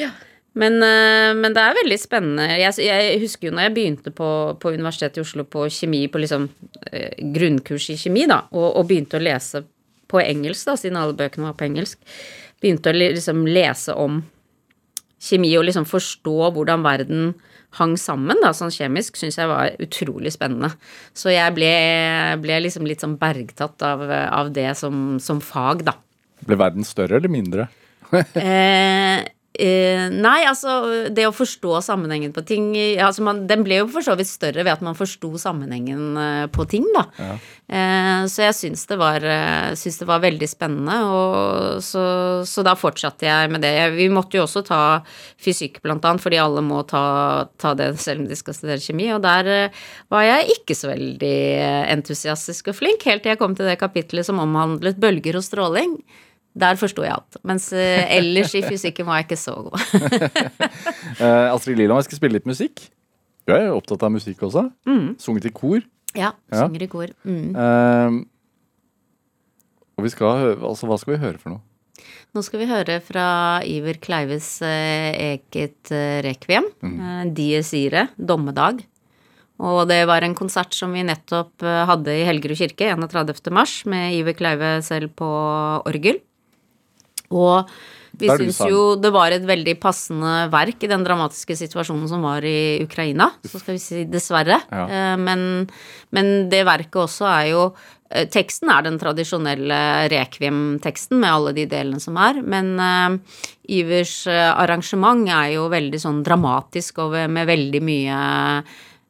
Ja. Men, eh, men, det er veldig spennende. Jeg, jeg, husker jo når jeg begynte på, på, Universitetet i Oslo på kjemi, på liksom eh, grunnkurs i kjemi, da, og, og, begynte å lese på engelsk, da, siden alle bøkene var på engelsk, begynte å liksom lese om kjemi og liksom forstå hvordan verden hang sammen, da, sånn kjemisk, syns jeg var utrolig spennende. Så jeg ble, ble liksom litt sånn bergtatt av, av det som, som, fag, da. Ble verden større eller mindre? <laughs> eh, Uh, nei, altså det å forstå sammenhengen på ting altså man, Den ble jo for så vidt større ved at man forsto sammenhengen uh, på ting, da. Ja. Uh, så jeg syns det, var, syns det var veldig spennende, og så, så, da fortsatte jeg med det. Vi måtte jo også ta fysikk, blant annet, fordi alle må ta, ta det selv om de skal studere kjemi, og der var jeg ikke så veldig entusiastisk og flink, helt til jeg kom til det kapitlet som omhandlet bølger og stråling. Der forsto jeg alt. Mens uh, ellers i fysikken var jeg ikke så god. uh, <laughs> Astrid Liland, jeg skal spille litt musikk. Du er jo opptatt av musikk også. Mm. Sunget i kor. Ja, ja. synger i kor. Mm. Uh, og vi skal altså hva skal vi høre for noe? Nå skal vi høre fra Iver Kleives eget Rekviem. Mm. Dies ire, dommedag. Og det var en konsert som vi nettopp hadde i Helgerud kirke 31. mars, med Iver Kleive selv på orgel. Og vi syns jo det var et veldig passende verk i den dramatiske situasjonen som var i Ukraina. Så skal vi si dessverre. Ja. Eh, men, men, det verket også er jo eh, Teksten er den tradisjonelle rekviem-teksten med alle de delene som er. Men uh, Ivers arrangement er jo veldig sånn dramatisk og med veldig mye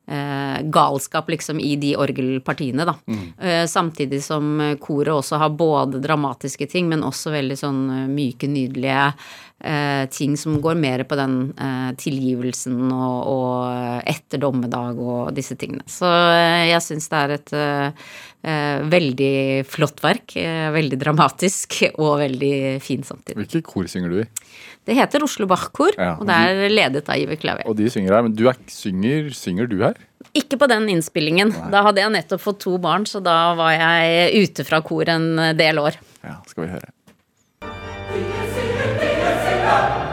galskap liksom i de orgelpartiene, da. Mm. Eh, samtidig som koret også har både dramatiske ting, men også veldig sånn eh, myke, nydelige eh, ting som går mer på den eh, tilgivelsen og, og, etter dommedag og disse tingene. Så eh, jeg syns det er et veldig flott verk. veldig dramatisk og veldig fin samtidig. Hvilket kor synger du i? Det heter Oslo Bach-kor, ja, og det er ledet av Iver Klavier. Og de synger her, Men du er, synger, synger du her? Ikke på den innspillingen. Nei. Da hadde jeg nettopp fått to barn, så da var jeg ute fra kor en del år. Ja, skal vi høre. Ja, du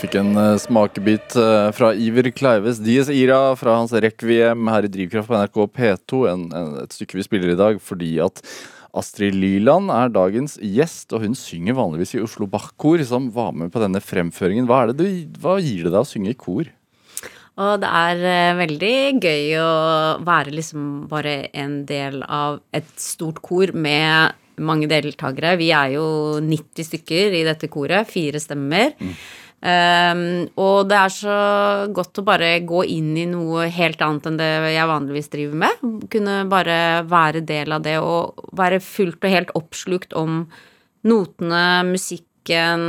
fikk en uh, smakebit uh, fra Iver Kleives Dies Ira fra hans Rekviem her i Drivkraft på NRK P2. En, en, et stykke vi spiller i dag fordi at Astrid Lyland er dagens gjest, og hun synger vanligvis i Oslo Bach-kor, som var med på denne fremføringen. Hva, du, hva gir det deg å synge i kor? Og det er uh, veldig gøy å være liksom bare en del av et stort kor med mange deltakere. Vi er jo 90 stykker i dette koret, fire stemmer. Mm. Um, og det er så godt å bare gå inn i noe helt annet enn det jeg vanligvis driver med. Kunne bare være del av det og være fullt og helt oppslukt om notene, musikken,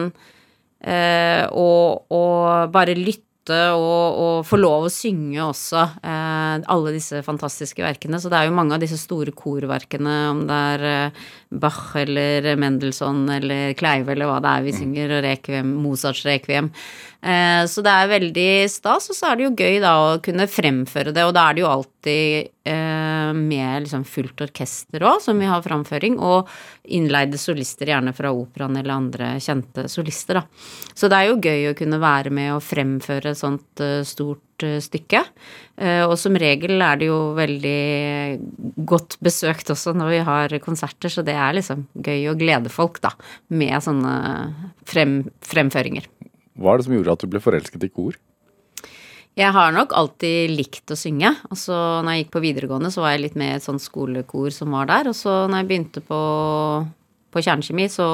uh, og, og bare lytte og, og, få lov å synge også eh, alle disse fantastiske verkene. Så det er jo mange av disse store korverkene, om det er eh, Bach eller Mendelssohn eller Kleive eller hva det er vi mm. synger, og Requiem, Mozarts Requiem. Eh, så det er veldig stas, og så er det jo gøy da å kunne fremføre det, og da er det jo alltid eh, med liksom fullt orkester òg, som vi har framføring, og innleide solister, gjerne fra operaen eller andre kjente solister, da. Så det er jo gøy å kunne være med og fremføre et sånt eh, stort stykke. Og som regel er det jo veldig godt besøkt også når vi har konserter, så det er liksom gøy å glede folk, da, med sånne frem, fremføringer. Hva er det som gjorde at du ble forelsket i kor? Jeg har nok alltid likt å synge. Og så når jeg gikk på videregående, så var jeg litt med et sånt skolekor som var der. Og så når jeg begynte på, på kjernekjemi, så,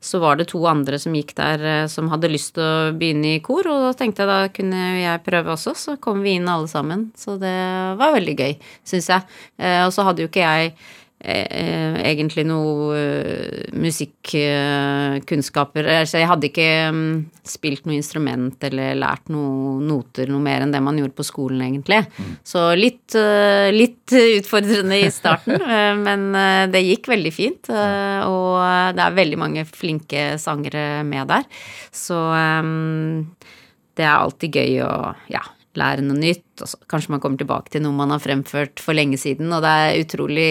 så, var det to andre som gikk der eh, som hadde lyst til å begynne i kor. Og da tenkte jeg da kunne jeg prøve også, så kom vi inn alle sammen. Så det var veldig gøy, syns jeg. Eh, og så hadde jo ikke jeg egentlig noe uh, musikkunnskaper Altså, jeg hadde ikke um, spilt noe instrument eller lært noe noter noe mer enn det man gjorde på skolen, egentlig. Mm. Så litt, litt, utfordrende i starten, <laughs> men det gikk veldig fint. og det er veldig mange flinke sangere med der. Så det er alltid gøy å ja, lære noe nytt. Og så kanskje man kommer tilbake til noe man har fremført for lenge siden. Og det er utrolig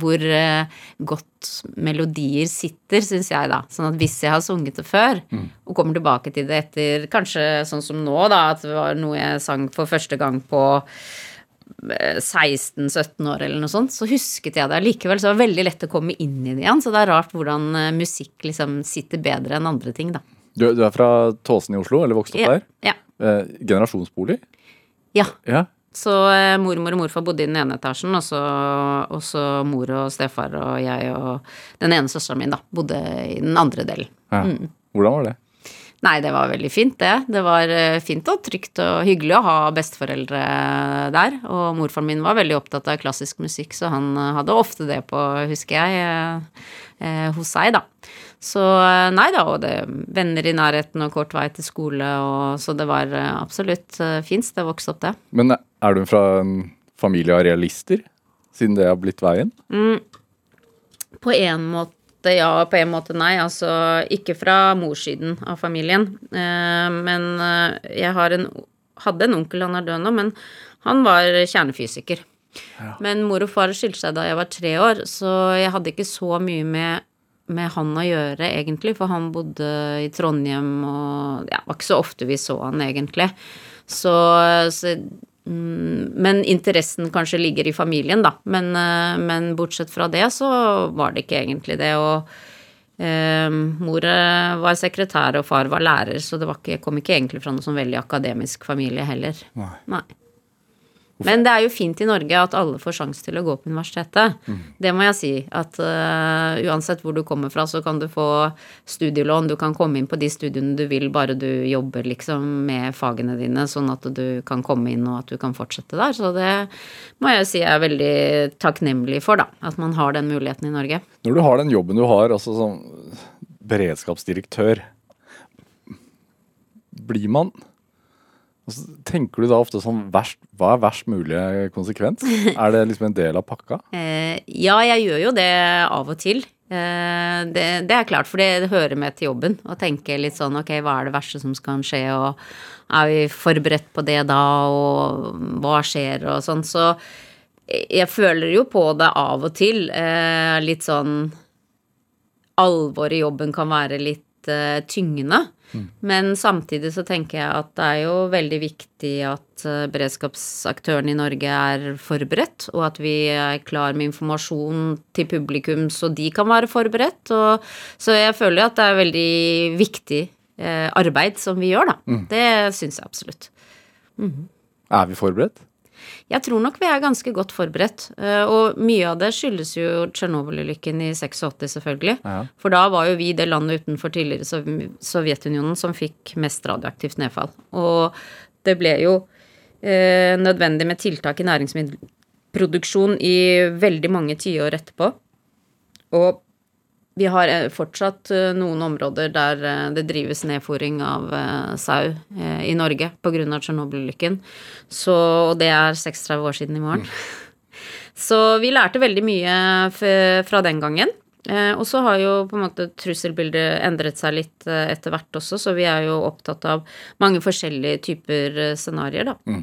hvor uh, godt melodier sitter, syns jeg, da. Sånn at hvis jeg har sunget det før, mm. og kommer tilbake til det etter kanskje sånn som nå, da, at det var noe jeg sang for første gang på 16-17 eh, år eller noe sånt, så husket jeg det allikevel. Så det var veldig lett å komme inn i det igjen. Så det er rart hvordan eh, musikk liksom sitter bedre enn andre ting, da. Du, du er fra Tåsen i Oslo, eller vokste opp ja, der? Ja. Eh, generasjonsbolig? Ja. ja. Så eh, mormor og morfar bodde i den ene etasjen, og så, og så mor og stefar og jeg og den ene søsteren min da, bodde i den andre delen. Ja. Mm. Hvordan var det? Nei, det var veldig fint, det. Det var eh, fint og trygt og hyggelig å ha besteforeldre der. Og morfaren min var veldig opptatt av klassisk musikk, så han eh, hadde ofte det på, husker jeg, eh, hos seg, da. Så eh, nei da, og det venner i nærheten og kort vei til skole, og, så det var eh, absolutt fint fint det vokste opp, det. Men er du fra en familie av realister, siden det har blitt veien? Mm, på en måte ja, på en måte nei. Altså ikke fra morssiden av familien. Men jeg en, hadde en onkel, han er død nå, men han var kjernefysiker. Ja. Men mor og far skilte seg da jeg var tre år, så jeg hadde ikke så mye med med han å gjøre, egentlig, for han bodde i Trondheim, og ja, var ikke så ofte vi så han, egentlig. Så, så mm, Men interessen kanskje ligger i familien, da. Men, eh, men, bortsett fra det, så var det ikke egentlig det. Og eh, mor var sekretær, og far var lærer, så det ikke, kom ikke egentlig fra noen sånn veldig akademisk familie heller. Nei. Nei. Men det er jo fint i Norge at alle får sjanse til å gå på universitetet. Mm. Det må jeg si. At uh, uansett hvor du kommer fra, så kan du få studielån. Du kan komme inn på de studiene du vil, bare du jobber liksom med fagene dine, sånn at du kan komme inn og at du kan fortsette der. Så det må jeg si jeg er veldig takknemlig for, da. At man har den muligheten i Norge. Når du har den jobben du har, altså som beredskapsdirektør, blir man og så tenker du da ofte sånn verst, Hva er verst mulig konsekvens? <laughs> Er det liksom en del av pakka? Eh, ja, jeg gjør jo det av og til. Eh, det, det, er klart, for det hører med til jobben. Å tenke litt sånn ok, hva er det verste som skal skje, og er vi forberedt på det da, og hva skjer, og sånn. Så jeg føler jo på det av og til. Eh, litt sånn Alvoret i jobben kan være litt uh, Men samtidig så tenker jeg at det er jo veldig viktig at eh, beredskapsaktørene i Norge er forberedt, og at vi er klar med informasjon til publikum så de kan være forberedt. Og, så jeg føler at det er veldig viktig eh, arbeid som vi gjør, da. Det syns jeg absolutt. Er vi forberedt? Jeg tror nok vi er ganske godt forberedt. eh, Og mye av det skyldes jo Tsjernobyl-ulykken i 86, selvfølgelig. Ja. For da var jo vi det landet utenfor tidligere Sovjetunionen som fikk mest radioaktivt nedfall. Og det ble jo eh, nødvendig med tiltak i næringsmiddelproduksjon i veldig mange tiår etterpå. Og vi har eh, fortsatt eh, noen områder der eh, det drives nedfòring av sau i Norge pga. Tsjernobyl-ulykken. Så Og det er 36 år siden i morgen. <laughs> Så vi lærte veldig mye fra den gangen. Og så har jo på en måte trusselbildet endret seg litt etter hvert også, så vi er jo opptatt av mange forskjellige typer scenarioer, da.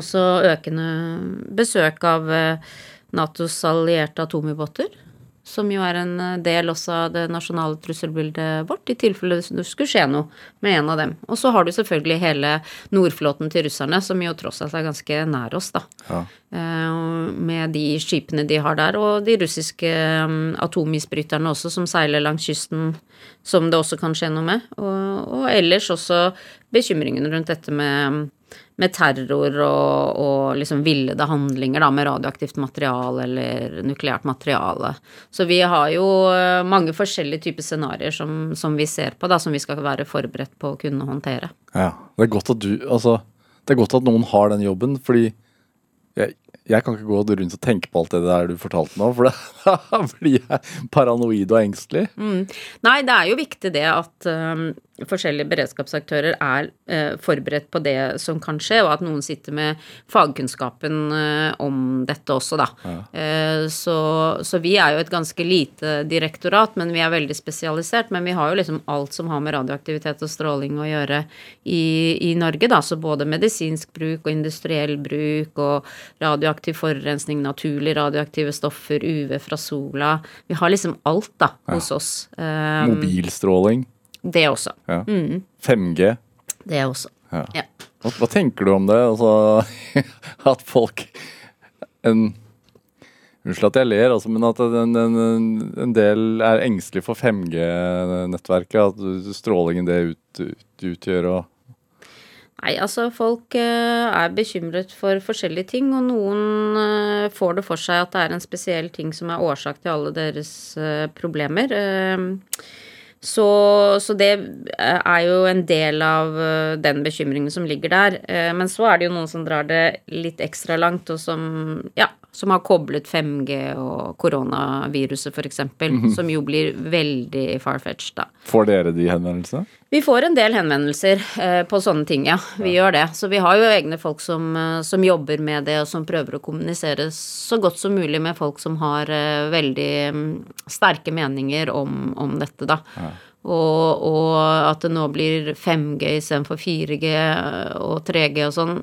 Også økende besøk av Natos allierte atomubåter. Som jo er en eh, del også av det nasjonale trusselbildet vårt, i tilfelle det skulle skje noe med en av dem. Og så har du selvfølgelig hele nordflåten til russerne, som jo tross alt er ganske nær oss, da. Ja. Eh, Med de skipene de har der, og de russiske mm, atomisbryterne også, som seiler langs kysten, som det også kan skje noe med. Og, og ellers også bekymringene rundt dette med, med terror og, og liksom villede handlinger da, med radioaktivt materiale eller nukleært materiale. Så vi har jo eh, mange forskjellige typer scenarioer som, som vi ser på, da, som vi skal være forberedt på å kunne håndtere. Ja. Det er godt at du Altså, det er godt at noen har den jobben, fordi jeg, jeg kan ikke gå rundt og tenke på alt det der du fortalte nå, for da <laughs> blir jeg paranoid og engstelig. Nei, det er jo viktig det at um, forskjellige beredskapsaktører er eh, forberedt på det som kan skje, og at noen sitter med fagkunnskapen eh, om dette også, da. Eh, så, så vi er jo et ganske lite direktorat, men vi er veldig spesialisert. Men vi har jo liksom alt som har med radioaktivitet og stråling å gjøre i, i Norge, da. Så både medisinsk bruk og industriell bruk og radioaktiv forurensning, naturlig radioaktive stoffer, UV fra sola. Vi har liksom alt, da, hos oss. Eh, Mobilstråling. Det også. Ja. 5G. Det også. Ja. Ja. Hva, hva tenker du om det? Altså, <laughs> at folk en, Unnskyld at jeg ler, altså, men at en, en, en del er engstelig for 5G-nettverket. At strålingen det ut, ut, utgjør og Nei, altså folk eh, er bekymret for forskjellige ting, og noen eh, får det for seg at det er en spesiell ting som er årsak til alle deres eh, problemer. Eh, så, så det eh, er jo en del av eh, den bekymringen som ligger der. Eh, Men så er det jo noen som drar det litt ekstra langt, og som, ja, som har koblet 5G og koronaviruset, f.eks., som jo blir veldig far-fetched, da. Får dere de henvendelsene? Vi får en del henvendelser eh, på sånne ting, ja. Vi gjør det. Så vi har jo egne folk som, eh, som jobber med det, og som prøver å kommunisere så godt som mulig med folk som har eh, veldig mm, sterke meninger om, om dette, da. Og, og at det nå blir 5G istedenfor 4G og 3G og sånn.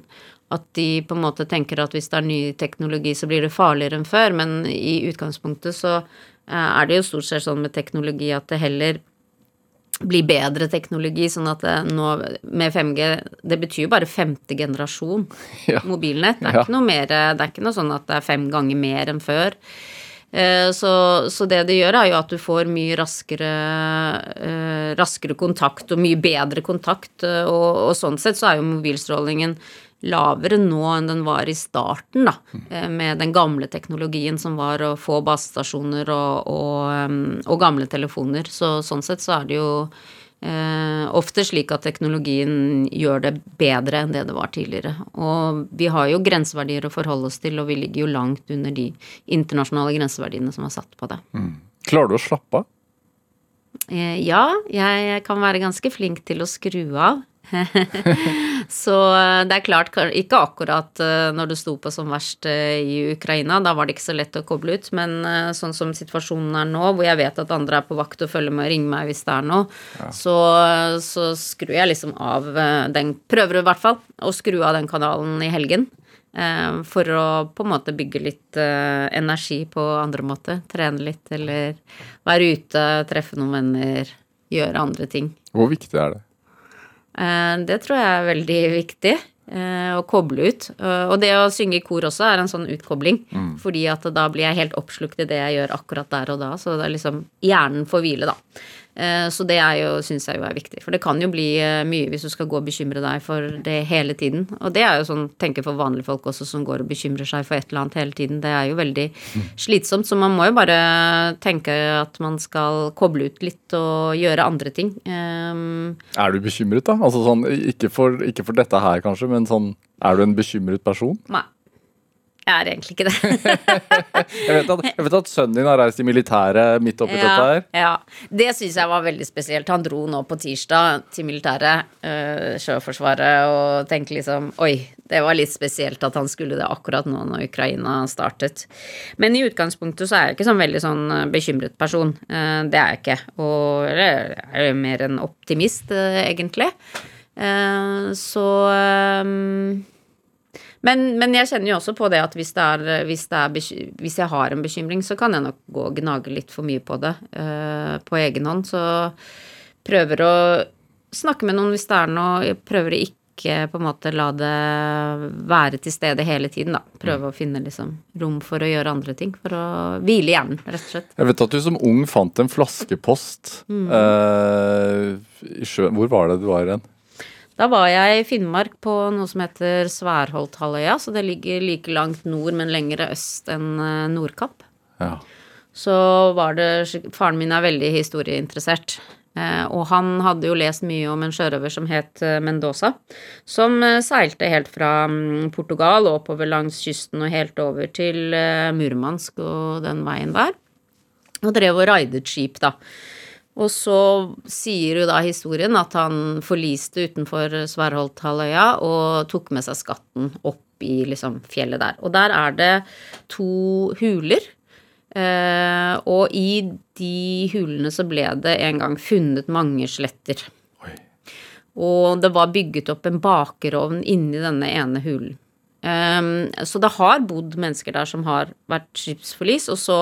At de på en måte tenker at hvis det er ny teknologi, så blir det farligere enn før. Men i utgangspunktet så eh, er det jo stort sett sånn med teknologi at det heller blir bedre teknologi, sånn at nå med 5G Det betyr jo bare femte generasjon <laughs> Ja. mobilnett. Det er, Ja. ikke noe mer, det er ikke noe sånn at det er fem ganger mer enn før. Eh, Så, så det det gjør, er jo at du får mye raskere, eh, raskere kontakt og mye bedre kontakt. eh, Og, og sånn sett så er jo mobilstrålingen lavere nå enn den var i starten, da. eh, Med den gamle teknologien som var å få basestasjoner og, og, og gamle telefoner. Så sånn sett så er det jo eh, ofte slik at teknologien gjør det bedre enn det det var tidligere. Og vi har jo grenseverdier å forholde oss til, og vi ligger jo langt under de internasjonale grenseverdiene som er satt på det. Klarer du å slappe av? Eh, ja, jeg kan være ganske flink til å skru av. <laughs> Så eh, det er klart, ikke akkurat eh, når det sto på som verst eh, i Ukraina, da var det ikke så lett å koble ut, men sånn som situasjonen er nå, hvor jeg vet at andre er på vakt og følger med og ringer meg hvis det er noe, så, så skrur jeg liksom av den Prøver i hvert fall å skru av den kanalen i helgen. For å på en måte bygge litt energi på andre måter. Trene litt eller være ute, treffe noen venner, gjøre andre ting. Hvor viktig er det? Eh, det tror jeg er veldig viktig. eh, Å koble ut. Eh, Og det å synge i kor også er en sånn utkobling. Fordi at da blir jeg helt oppslukt i det jeg gjør akkurat der og da. Så det er liksom hjernen får hvile, da. Eh, Så det syns jeg jo er viktig. For det kan jo bli eh, mye hvis du skal gå og bekymre deg for det hele tiden. Og det er jo sånn, tenker for vanlige folk også, som går og bekymrer seg for et eller annet hele tiden. Det er jo veldig slitsomt. Så man må jo bare tenke at man skal koble ut litt og gjøre andre ting. Um, Er du bekymret, da? Altså sånn, ikke for, ikke for dette her, kanskje, men sånn Er du en bekymret person? nei. Jeg er egentlig ikke det. <laughs> Jeg vet at, jeg vet at sønnen din har reist i militæret midt oppi dette her. ja. Det syns jeg var veldig spesielt. Han dro nå på tirsdag til militæret, øh, Sjøforsvaret, og tenkte liksom Oi, det var litt spesielt at han skulle det akkurat nå når Ukraina startet. Men i utgangspunktet så er jeg ikke sånn veldig sånn øh, bekymret person. Eh, Det er jeg ikke. Og jeg er jo mer en optimist, øh, egentlig. Så men, men jeg kjenner jo også på det at hvis, det er, hvis, det er, hvis jeg har en bekymring, så kan jeg nok gå og gnage litt for mye på det uh, på egen hånd. Så prøver å snakke med noen hvis det er noe. Jeg prøver å ikke på en måte la det være til stede hele tiden, da. Prøve å finne liksom rom for å gjøre andre ting. For å hvile hjernen, rett og slett. Jeg vet at du som ung fant en flaskepost eh, i sjøen. Hvor var det du var igjen? Da var jeg i Finnmark på noe som heter Sværholthalvøya, så det ligger like langt nord, men lengre øst enn eh, Nordkapp. Ja. så var det Faren min er veldig historieinteressert. Eh, og han hadde jo lest mye om en sjørøver som het eh, Mendoza. Som seilte helt fra mm, Portugal oppover langs kysten og helt over til Murmansk og den veien der. Og drev og raidet skip, da. Og så sier jo da historien at han forliste utenfor Sværholthalvøya og tok med seg skatten opp i liksom fjellet der. Og der er det to huler. Eh, og i de hulene så ble det en gang funnet mange skjeletter. Og det var bygget opp en bakerovn inni denne ene hulen. Eh, så det har bodd mennesker der som har vært skipsforlis, og så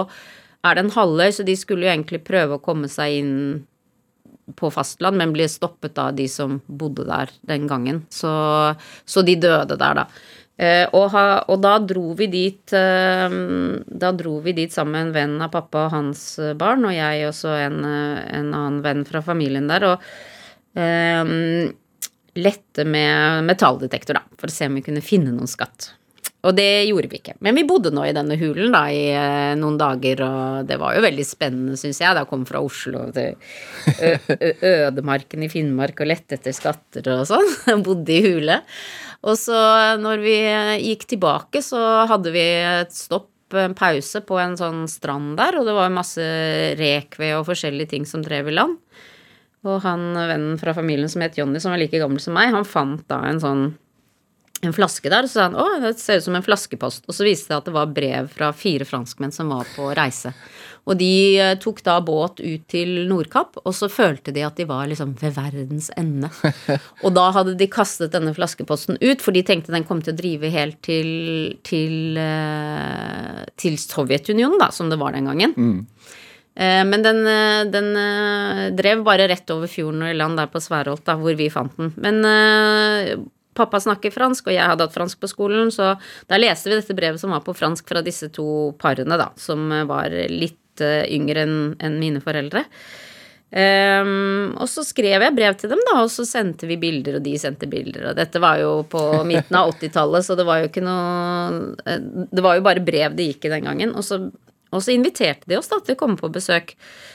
er det en halvøy, så de skulle jo egentlig prøve å komme seg inn på fastland, men ble stoppet av de som bodde der den gangen. Så, så de døde der, da. Eh, og, ha, og da dro vi dit eh, Da dro vi dit sammen med en venn av pappa og hans eh, barn, og jeg også en, eh, en annen venn fra familien der, og eh, lette med metalldetektor, da, for å se om vi kunne finne noen skatt. Og det gjorde vi ikke. Men vi bodde nå i denne hulen da i eh, noen dager, og det var jo veldig spennende, syns jeg. Da jeg kom fra Oslo til ødemarken i Finnmark og lette etter skatter og sånn. <laughs> Jeg bodde i hule. Og så når vi gikk tilbake, så hadde vi et stopp, en pause, på en sånn strand der, og det var masse rekved og forskjellige ting som drev i land. Og han vennen fra familien som het Jonny, som var like gammel som meg, han fant da en sånn en flaske der, og så sa han å, det ser ut som en flaskepost. Og så viste det at det var brev fra fire franskmenn som var på reise. Og de eh, tok da båt ut til Nordkapp, og så følte de at de var liksom ved verdens ende. <laughs> Og da hadde de kastet denne flaskeposten ut, for de tenkte den kom til å drive helt til, til, eh, til Sovjetunionen, da, som det var den gangen. Mm. Men den, eh, den eh, drev bare rett over fjorden og i land der på Sværholt, da, hvor vi fant den. Men eh, pappa snakker fransk, og jeg hadde hatt fransk på skolen, så da leste vi dette brevet som var på fransk fra disse to parene, da, som eh, var litt eh, yngre enn mine foreldre. Um, og så skrev jeg brev til dem, da, og så sendte vi bilder, og de sendte bilder. Og dette var jo på midten av 80-tallet, så det var jo ikke noe eh, Det var jo bare brev det gikk i den gangen. Og så, og så inviterte de oss da til å komme på besøk.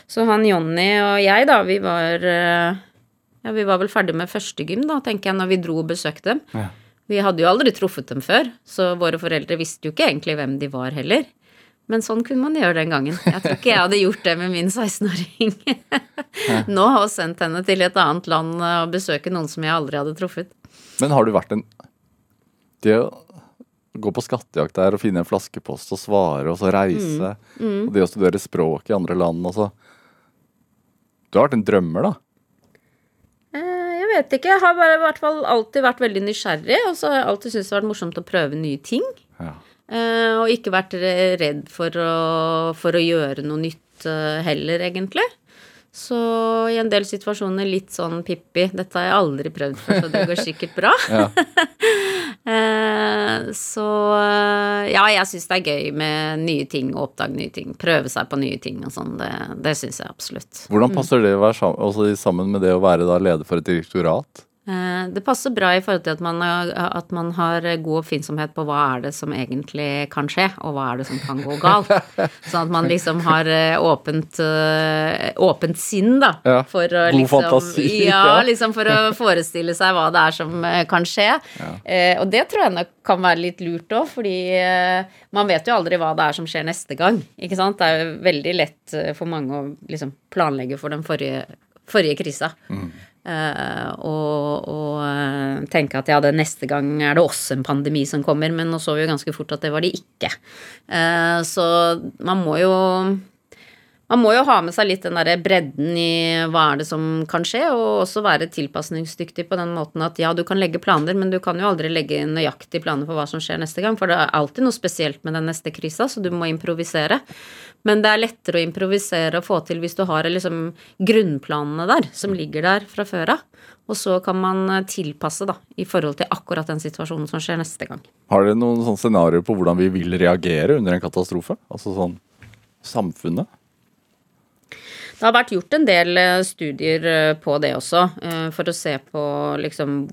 Så han Jonny og jeg, da, vi var eh, Ja, vi var vel ferdig med første gym, da, tenker jeg, når vi dro og besøkte dem. Ja. Vi hadde jo aldri truffet dem før, så våre foreldre visste jo ikke egentlig hvem de var heller. Men sånn kunne man gjøre den gangen. Jeg tror ikke jeg hadde gjort det med min 16-åring. <laughs> Nå har jeg sendt henne til et annet land og besøke noen som jeg aldri hadde truffet. Men har du vært en Det å gå på skattejakt der og finne en flaskepost og svare, og så reise, Mm. og det å studere språk i andre land og så Du har vært en drømmer, da. Vet ikke. Jeg har bare i hvert fall alltid vært veldig nysgjerrig, og så har jeg alltid syntes det har vært morsomt å prøve nye ting. Ja. Eh, Og ikke vært redd for å, for å gjøre noe nytt eh, heller, egentlig. Så i en del situasjoner litt sånn Pippi. Dette har jeg aldri prøvd før, så det går sikkert bra. <laughs> <laughs> Eh, så eh, ja, jeg syns det er gøy med nye ting, å oppdage nye ting. Prøve seg på nye ting og sånn. Det, det syns jeg absolutt. Hvordan passer det å være sammen, sammen med det å være leder for et direktorat? Eh, Det passer bra i forhold til at man, har- at man har god oppfinnsomhet på hva er det som egentlig kan skje, og hva er det som kan gå galt. <laughs> Sånn at man liksom har eh, åpent, eh, åpent sinn, da. Ja, For å god liksom fantasi, <laughs> Ja, liksom for å <laughs> forestille seg hva det er som eh, kan skje. Ja. og det tror jeg nok kan være litt lurt òg, fordi eh, man vet jo aldri hva det er som skjer neste gang. Ikke sant? Det er jo veldig lett eh, for mange å liksom planlegge for den forrige, forrige krisa. Eh, og, og eh, tenke at ja, det neste gang er det også en pandemi som kommer, men nå så vi jo ganske fort at det var det ikke. Uh, så man må jo man må jo ha med seg litt den derre bredden i hva er det som kan skje, og også være tilpasningsdyktig på den måten at ja, du kan legge planer, men du kan jo aldri legge nøyaktig planer for hva som skjer neste gang, for det er alltid noe spesielt med den neste krisa, så du må improvisere. Men det er lettere å improvisere og få til hvis du har liksom grunnplanene der, som ligger der fra før av. Og så kan man tilpasse da, i forhold til akkurat den situasjonen som skjer neste gang. Har dere noen sånne scenarioer på hvordan vi vil reagere under en katastrofe? Altså sånn samfunnet? Det har vært gjort en del eh, studier eh, på det også, eh, for å se på liksom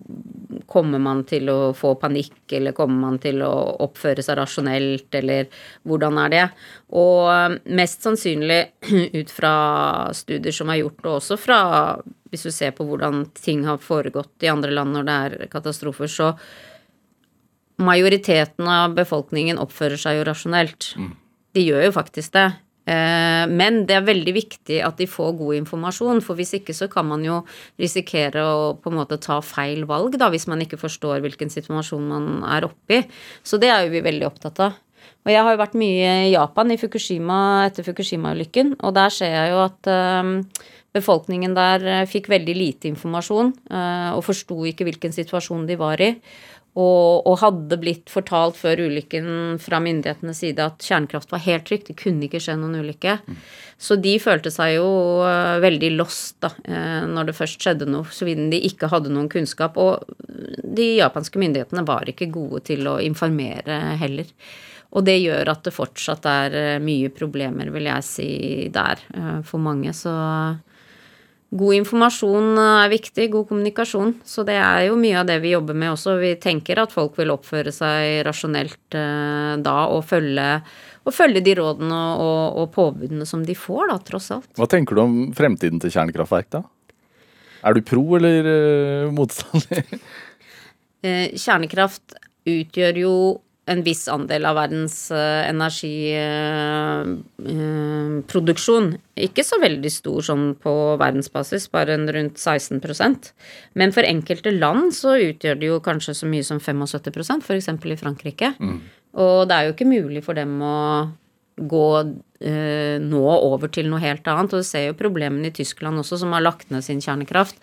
Kommer man til å få panikk, eller kommer man til å oppføre seg rasjonelt, eller hvordan er det? Og mest sannsynlig <clears throat> ut fra studier som er gjort, og også fra Hvis du ser på hvordan ting har foregått i andre land når det er katastrofer, så majoriteten av befolkningen oppfører seg jo rasjonelt. De gjør jo faktisk det. Eh, Men det er veldig viktig at de får god informasjon, for hvis ikke så kan man jo risikere å på en måte ta feil valg, da, hvis man ikke forstår hvilken situasjon man er oppi. Så det er jo vi veldig opptatt av. Og jeg har jo vært mye i Japan i Fukushima etter Fukushima-ulykken, og der ser jeg jo at eh, befolkningen der eh, fikk veldig lite informasjon og forsto ikke hvilken situasjon de var i. Og, og hadde blitt fortalt før ulykken fra myndighetenes side at kjernekraft var helt trygt, det kunne ikke skje noen ulykke. Så de følte seg jo eh, veldig lost da, eh, når det først skjedde noe, så siden de ikke hadde noen kunnskap. Og de japanske myndighetene var ikke gode til å informere heller. Og det gjør at det fortsatt er eh, mye problemer, vil jeg si, der for mange. Så God informasjon eh, er viktig, god kommunikasjon. Så det er jo mye av det vi jobber med også. Vi tenker at folk vil oppføre seg rasjonelt eh, da og følge, og følge de rådene og, og, og påbudene som de får, da, tross alt. Hva tenker du om fremtiden til kjernekraftverk, da? Er du pro eller eh, motstander? Eh, kjernekraft utgjør jo en viss andel av verdens eh, energiproduksjon. Ikke så veldig stor sånn på verdensbasis, bare en rundt 16% Men for enkelte land så utgjør det jo kanskje så mye som 75% f.eks. i Frankrike. Og det er jo ikke mulig for dem å gå eh, nå over til noe helt annet. Og du ser jo problemene i Tyskland også, som har lagt ned sin kjernekraft.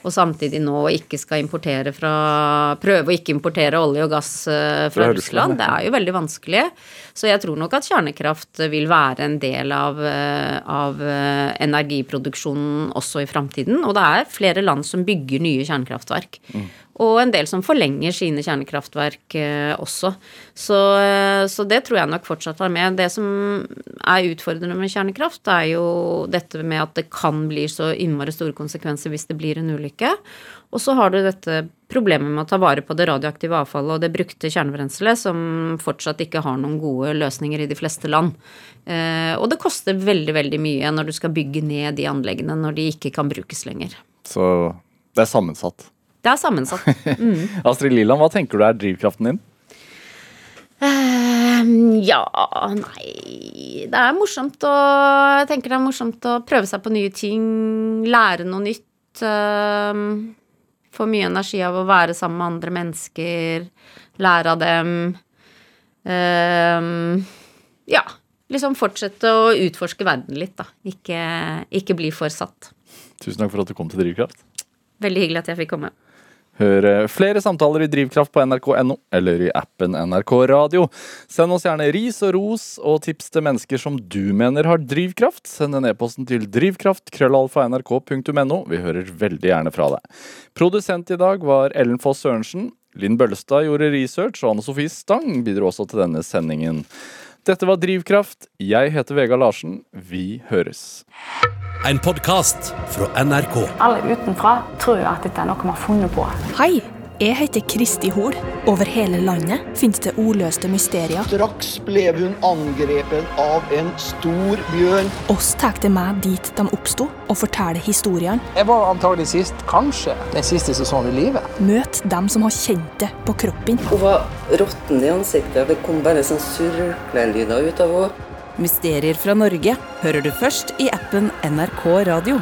Og samtidig nå ikke skal importere fra Prøve å ikke importere olje og gass eh, fra Fra Russland. Det er jo veldig vanskelig. Så jeg tror nok at kjernekraft vil være en del av, eh, av eh, energiproduksjonen også i framtiden. Og det er flere land som bygger nye kjernekraftverk. Og en del som forlenger sine kjernekraftverk også. Så, så det tror jeg nok fortsatt har med. Det som er utfordrende med kjernekraft, er jo dette med at det kan bli så innmari store konsekvenser hvis det blir en ulykke. Og så har du dette problemet med å ta vare på det radioaktive avfallet og det brukte kjernebrenselet, som fortsatt ikke har noen gode løsninger i de fleste land. Eh, og det koster veldig, veldig mye når du skal bygge ned de anleggene når de ikke kan brukes lenger. Så det er sammensatt. Det er sammensatt. <laughs> Astrid Lilland, hva tenker du er drivkraften din? Ehm, ja, nei Det er morsomt å Jeg tenker det er morsomt å prøve seg på nye ting, lære noe nytt. Ehm, Få mye energi av å være sammen med andre mennesker, lære av dem. Uh, ja. Liksom fortsette å utforske verden litt, da. Ikke, ikke bli for satt. Tusen takk for at du kom til Drivkraft. Veldig hyggelig at jeg fikk komme. Hør eh, flere samtaler i Drivkraft på nrk.no eller i appen NRK Radio. Send oss gjerne ris og ros og tips til mennesker som du mener har drivkraft. Send en e-posten til drivkraft.krøllalfa.nrk.no. Vi hører veldig gjerne fra deg. Produsent i dag var Ellen Foss Sørensen. Linn Bøllestad gjorde research, og Anne Sofie Stang bidro også til denne sendingen. Dette var Drivkraft. Jeg heter Vegard Larsen. Vi høres. En podkast fra NRK. Alle utenfra tror at dette er noe vi har funnet på. Hei, jeg heter Kristi Hol. Over hele landet finnes det oløste mysterier. Straks ble hun angrepet av en stor bjørn. Oss tar det med dit de oppsto, og forteller historiene. Jeg var antagelig sist, kanskje, den siste sesongen i livet. Møt dem som har kjent det på kroppen. Hun var råtten i ansiktet. Det kom bare sånn surklelyder ut av henne. Mysterier fra Norge hører du først i appen NRK Radio.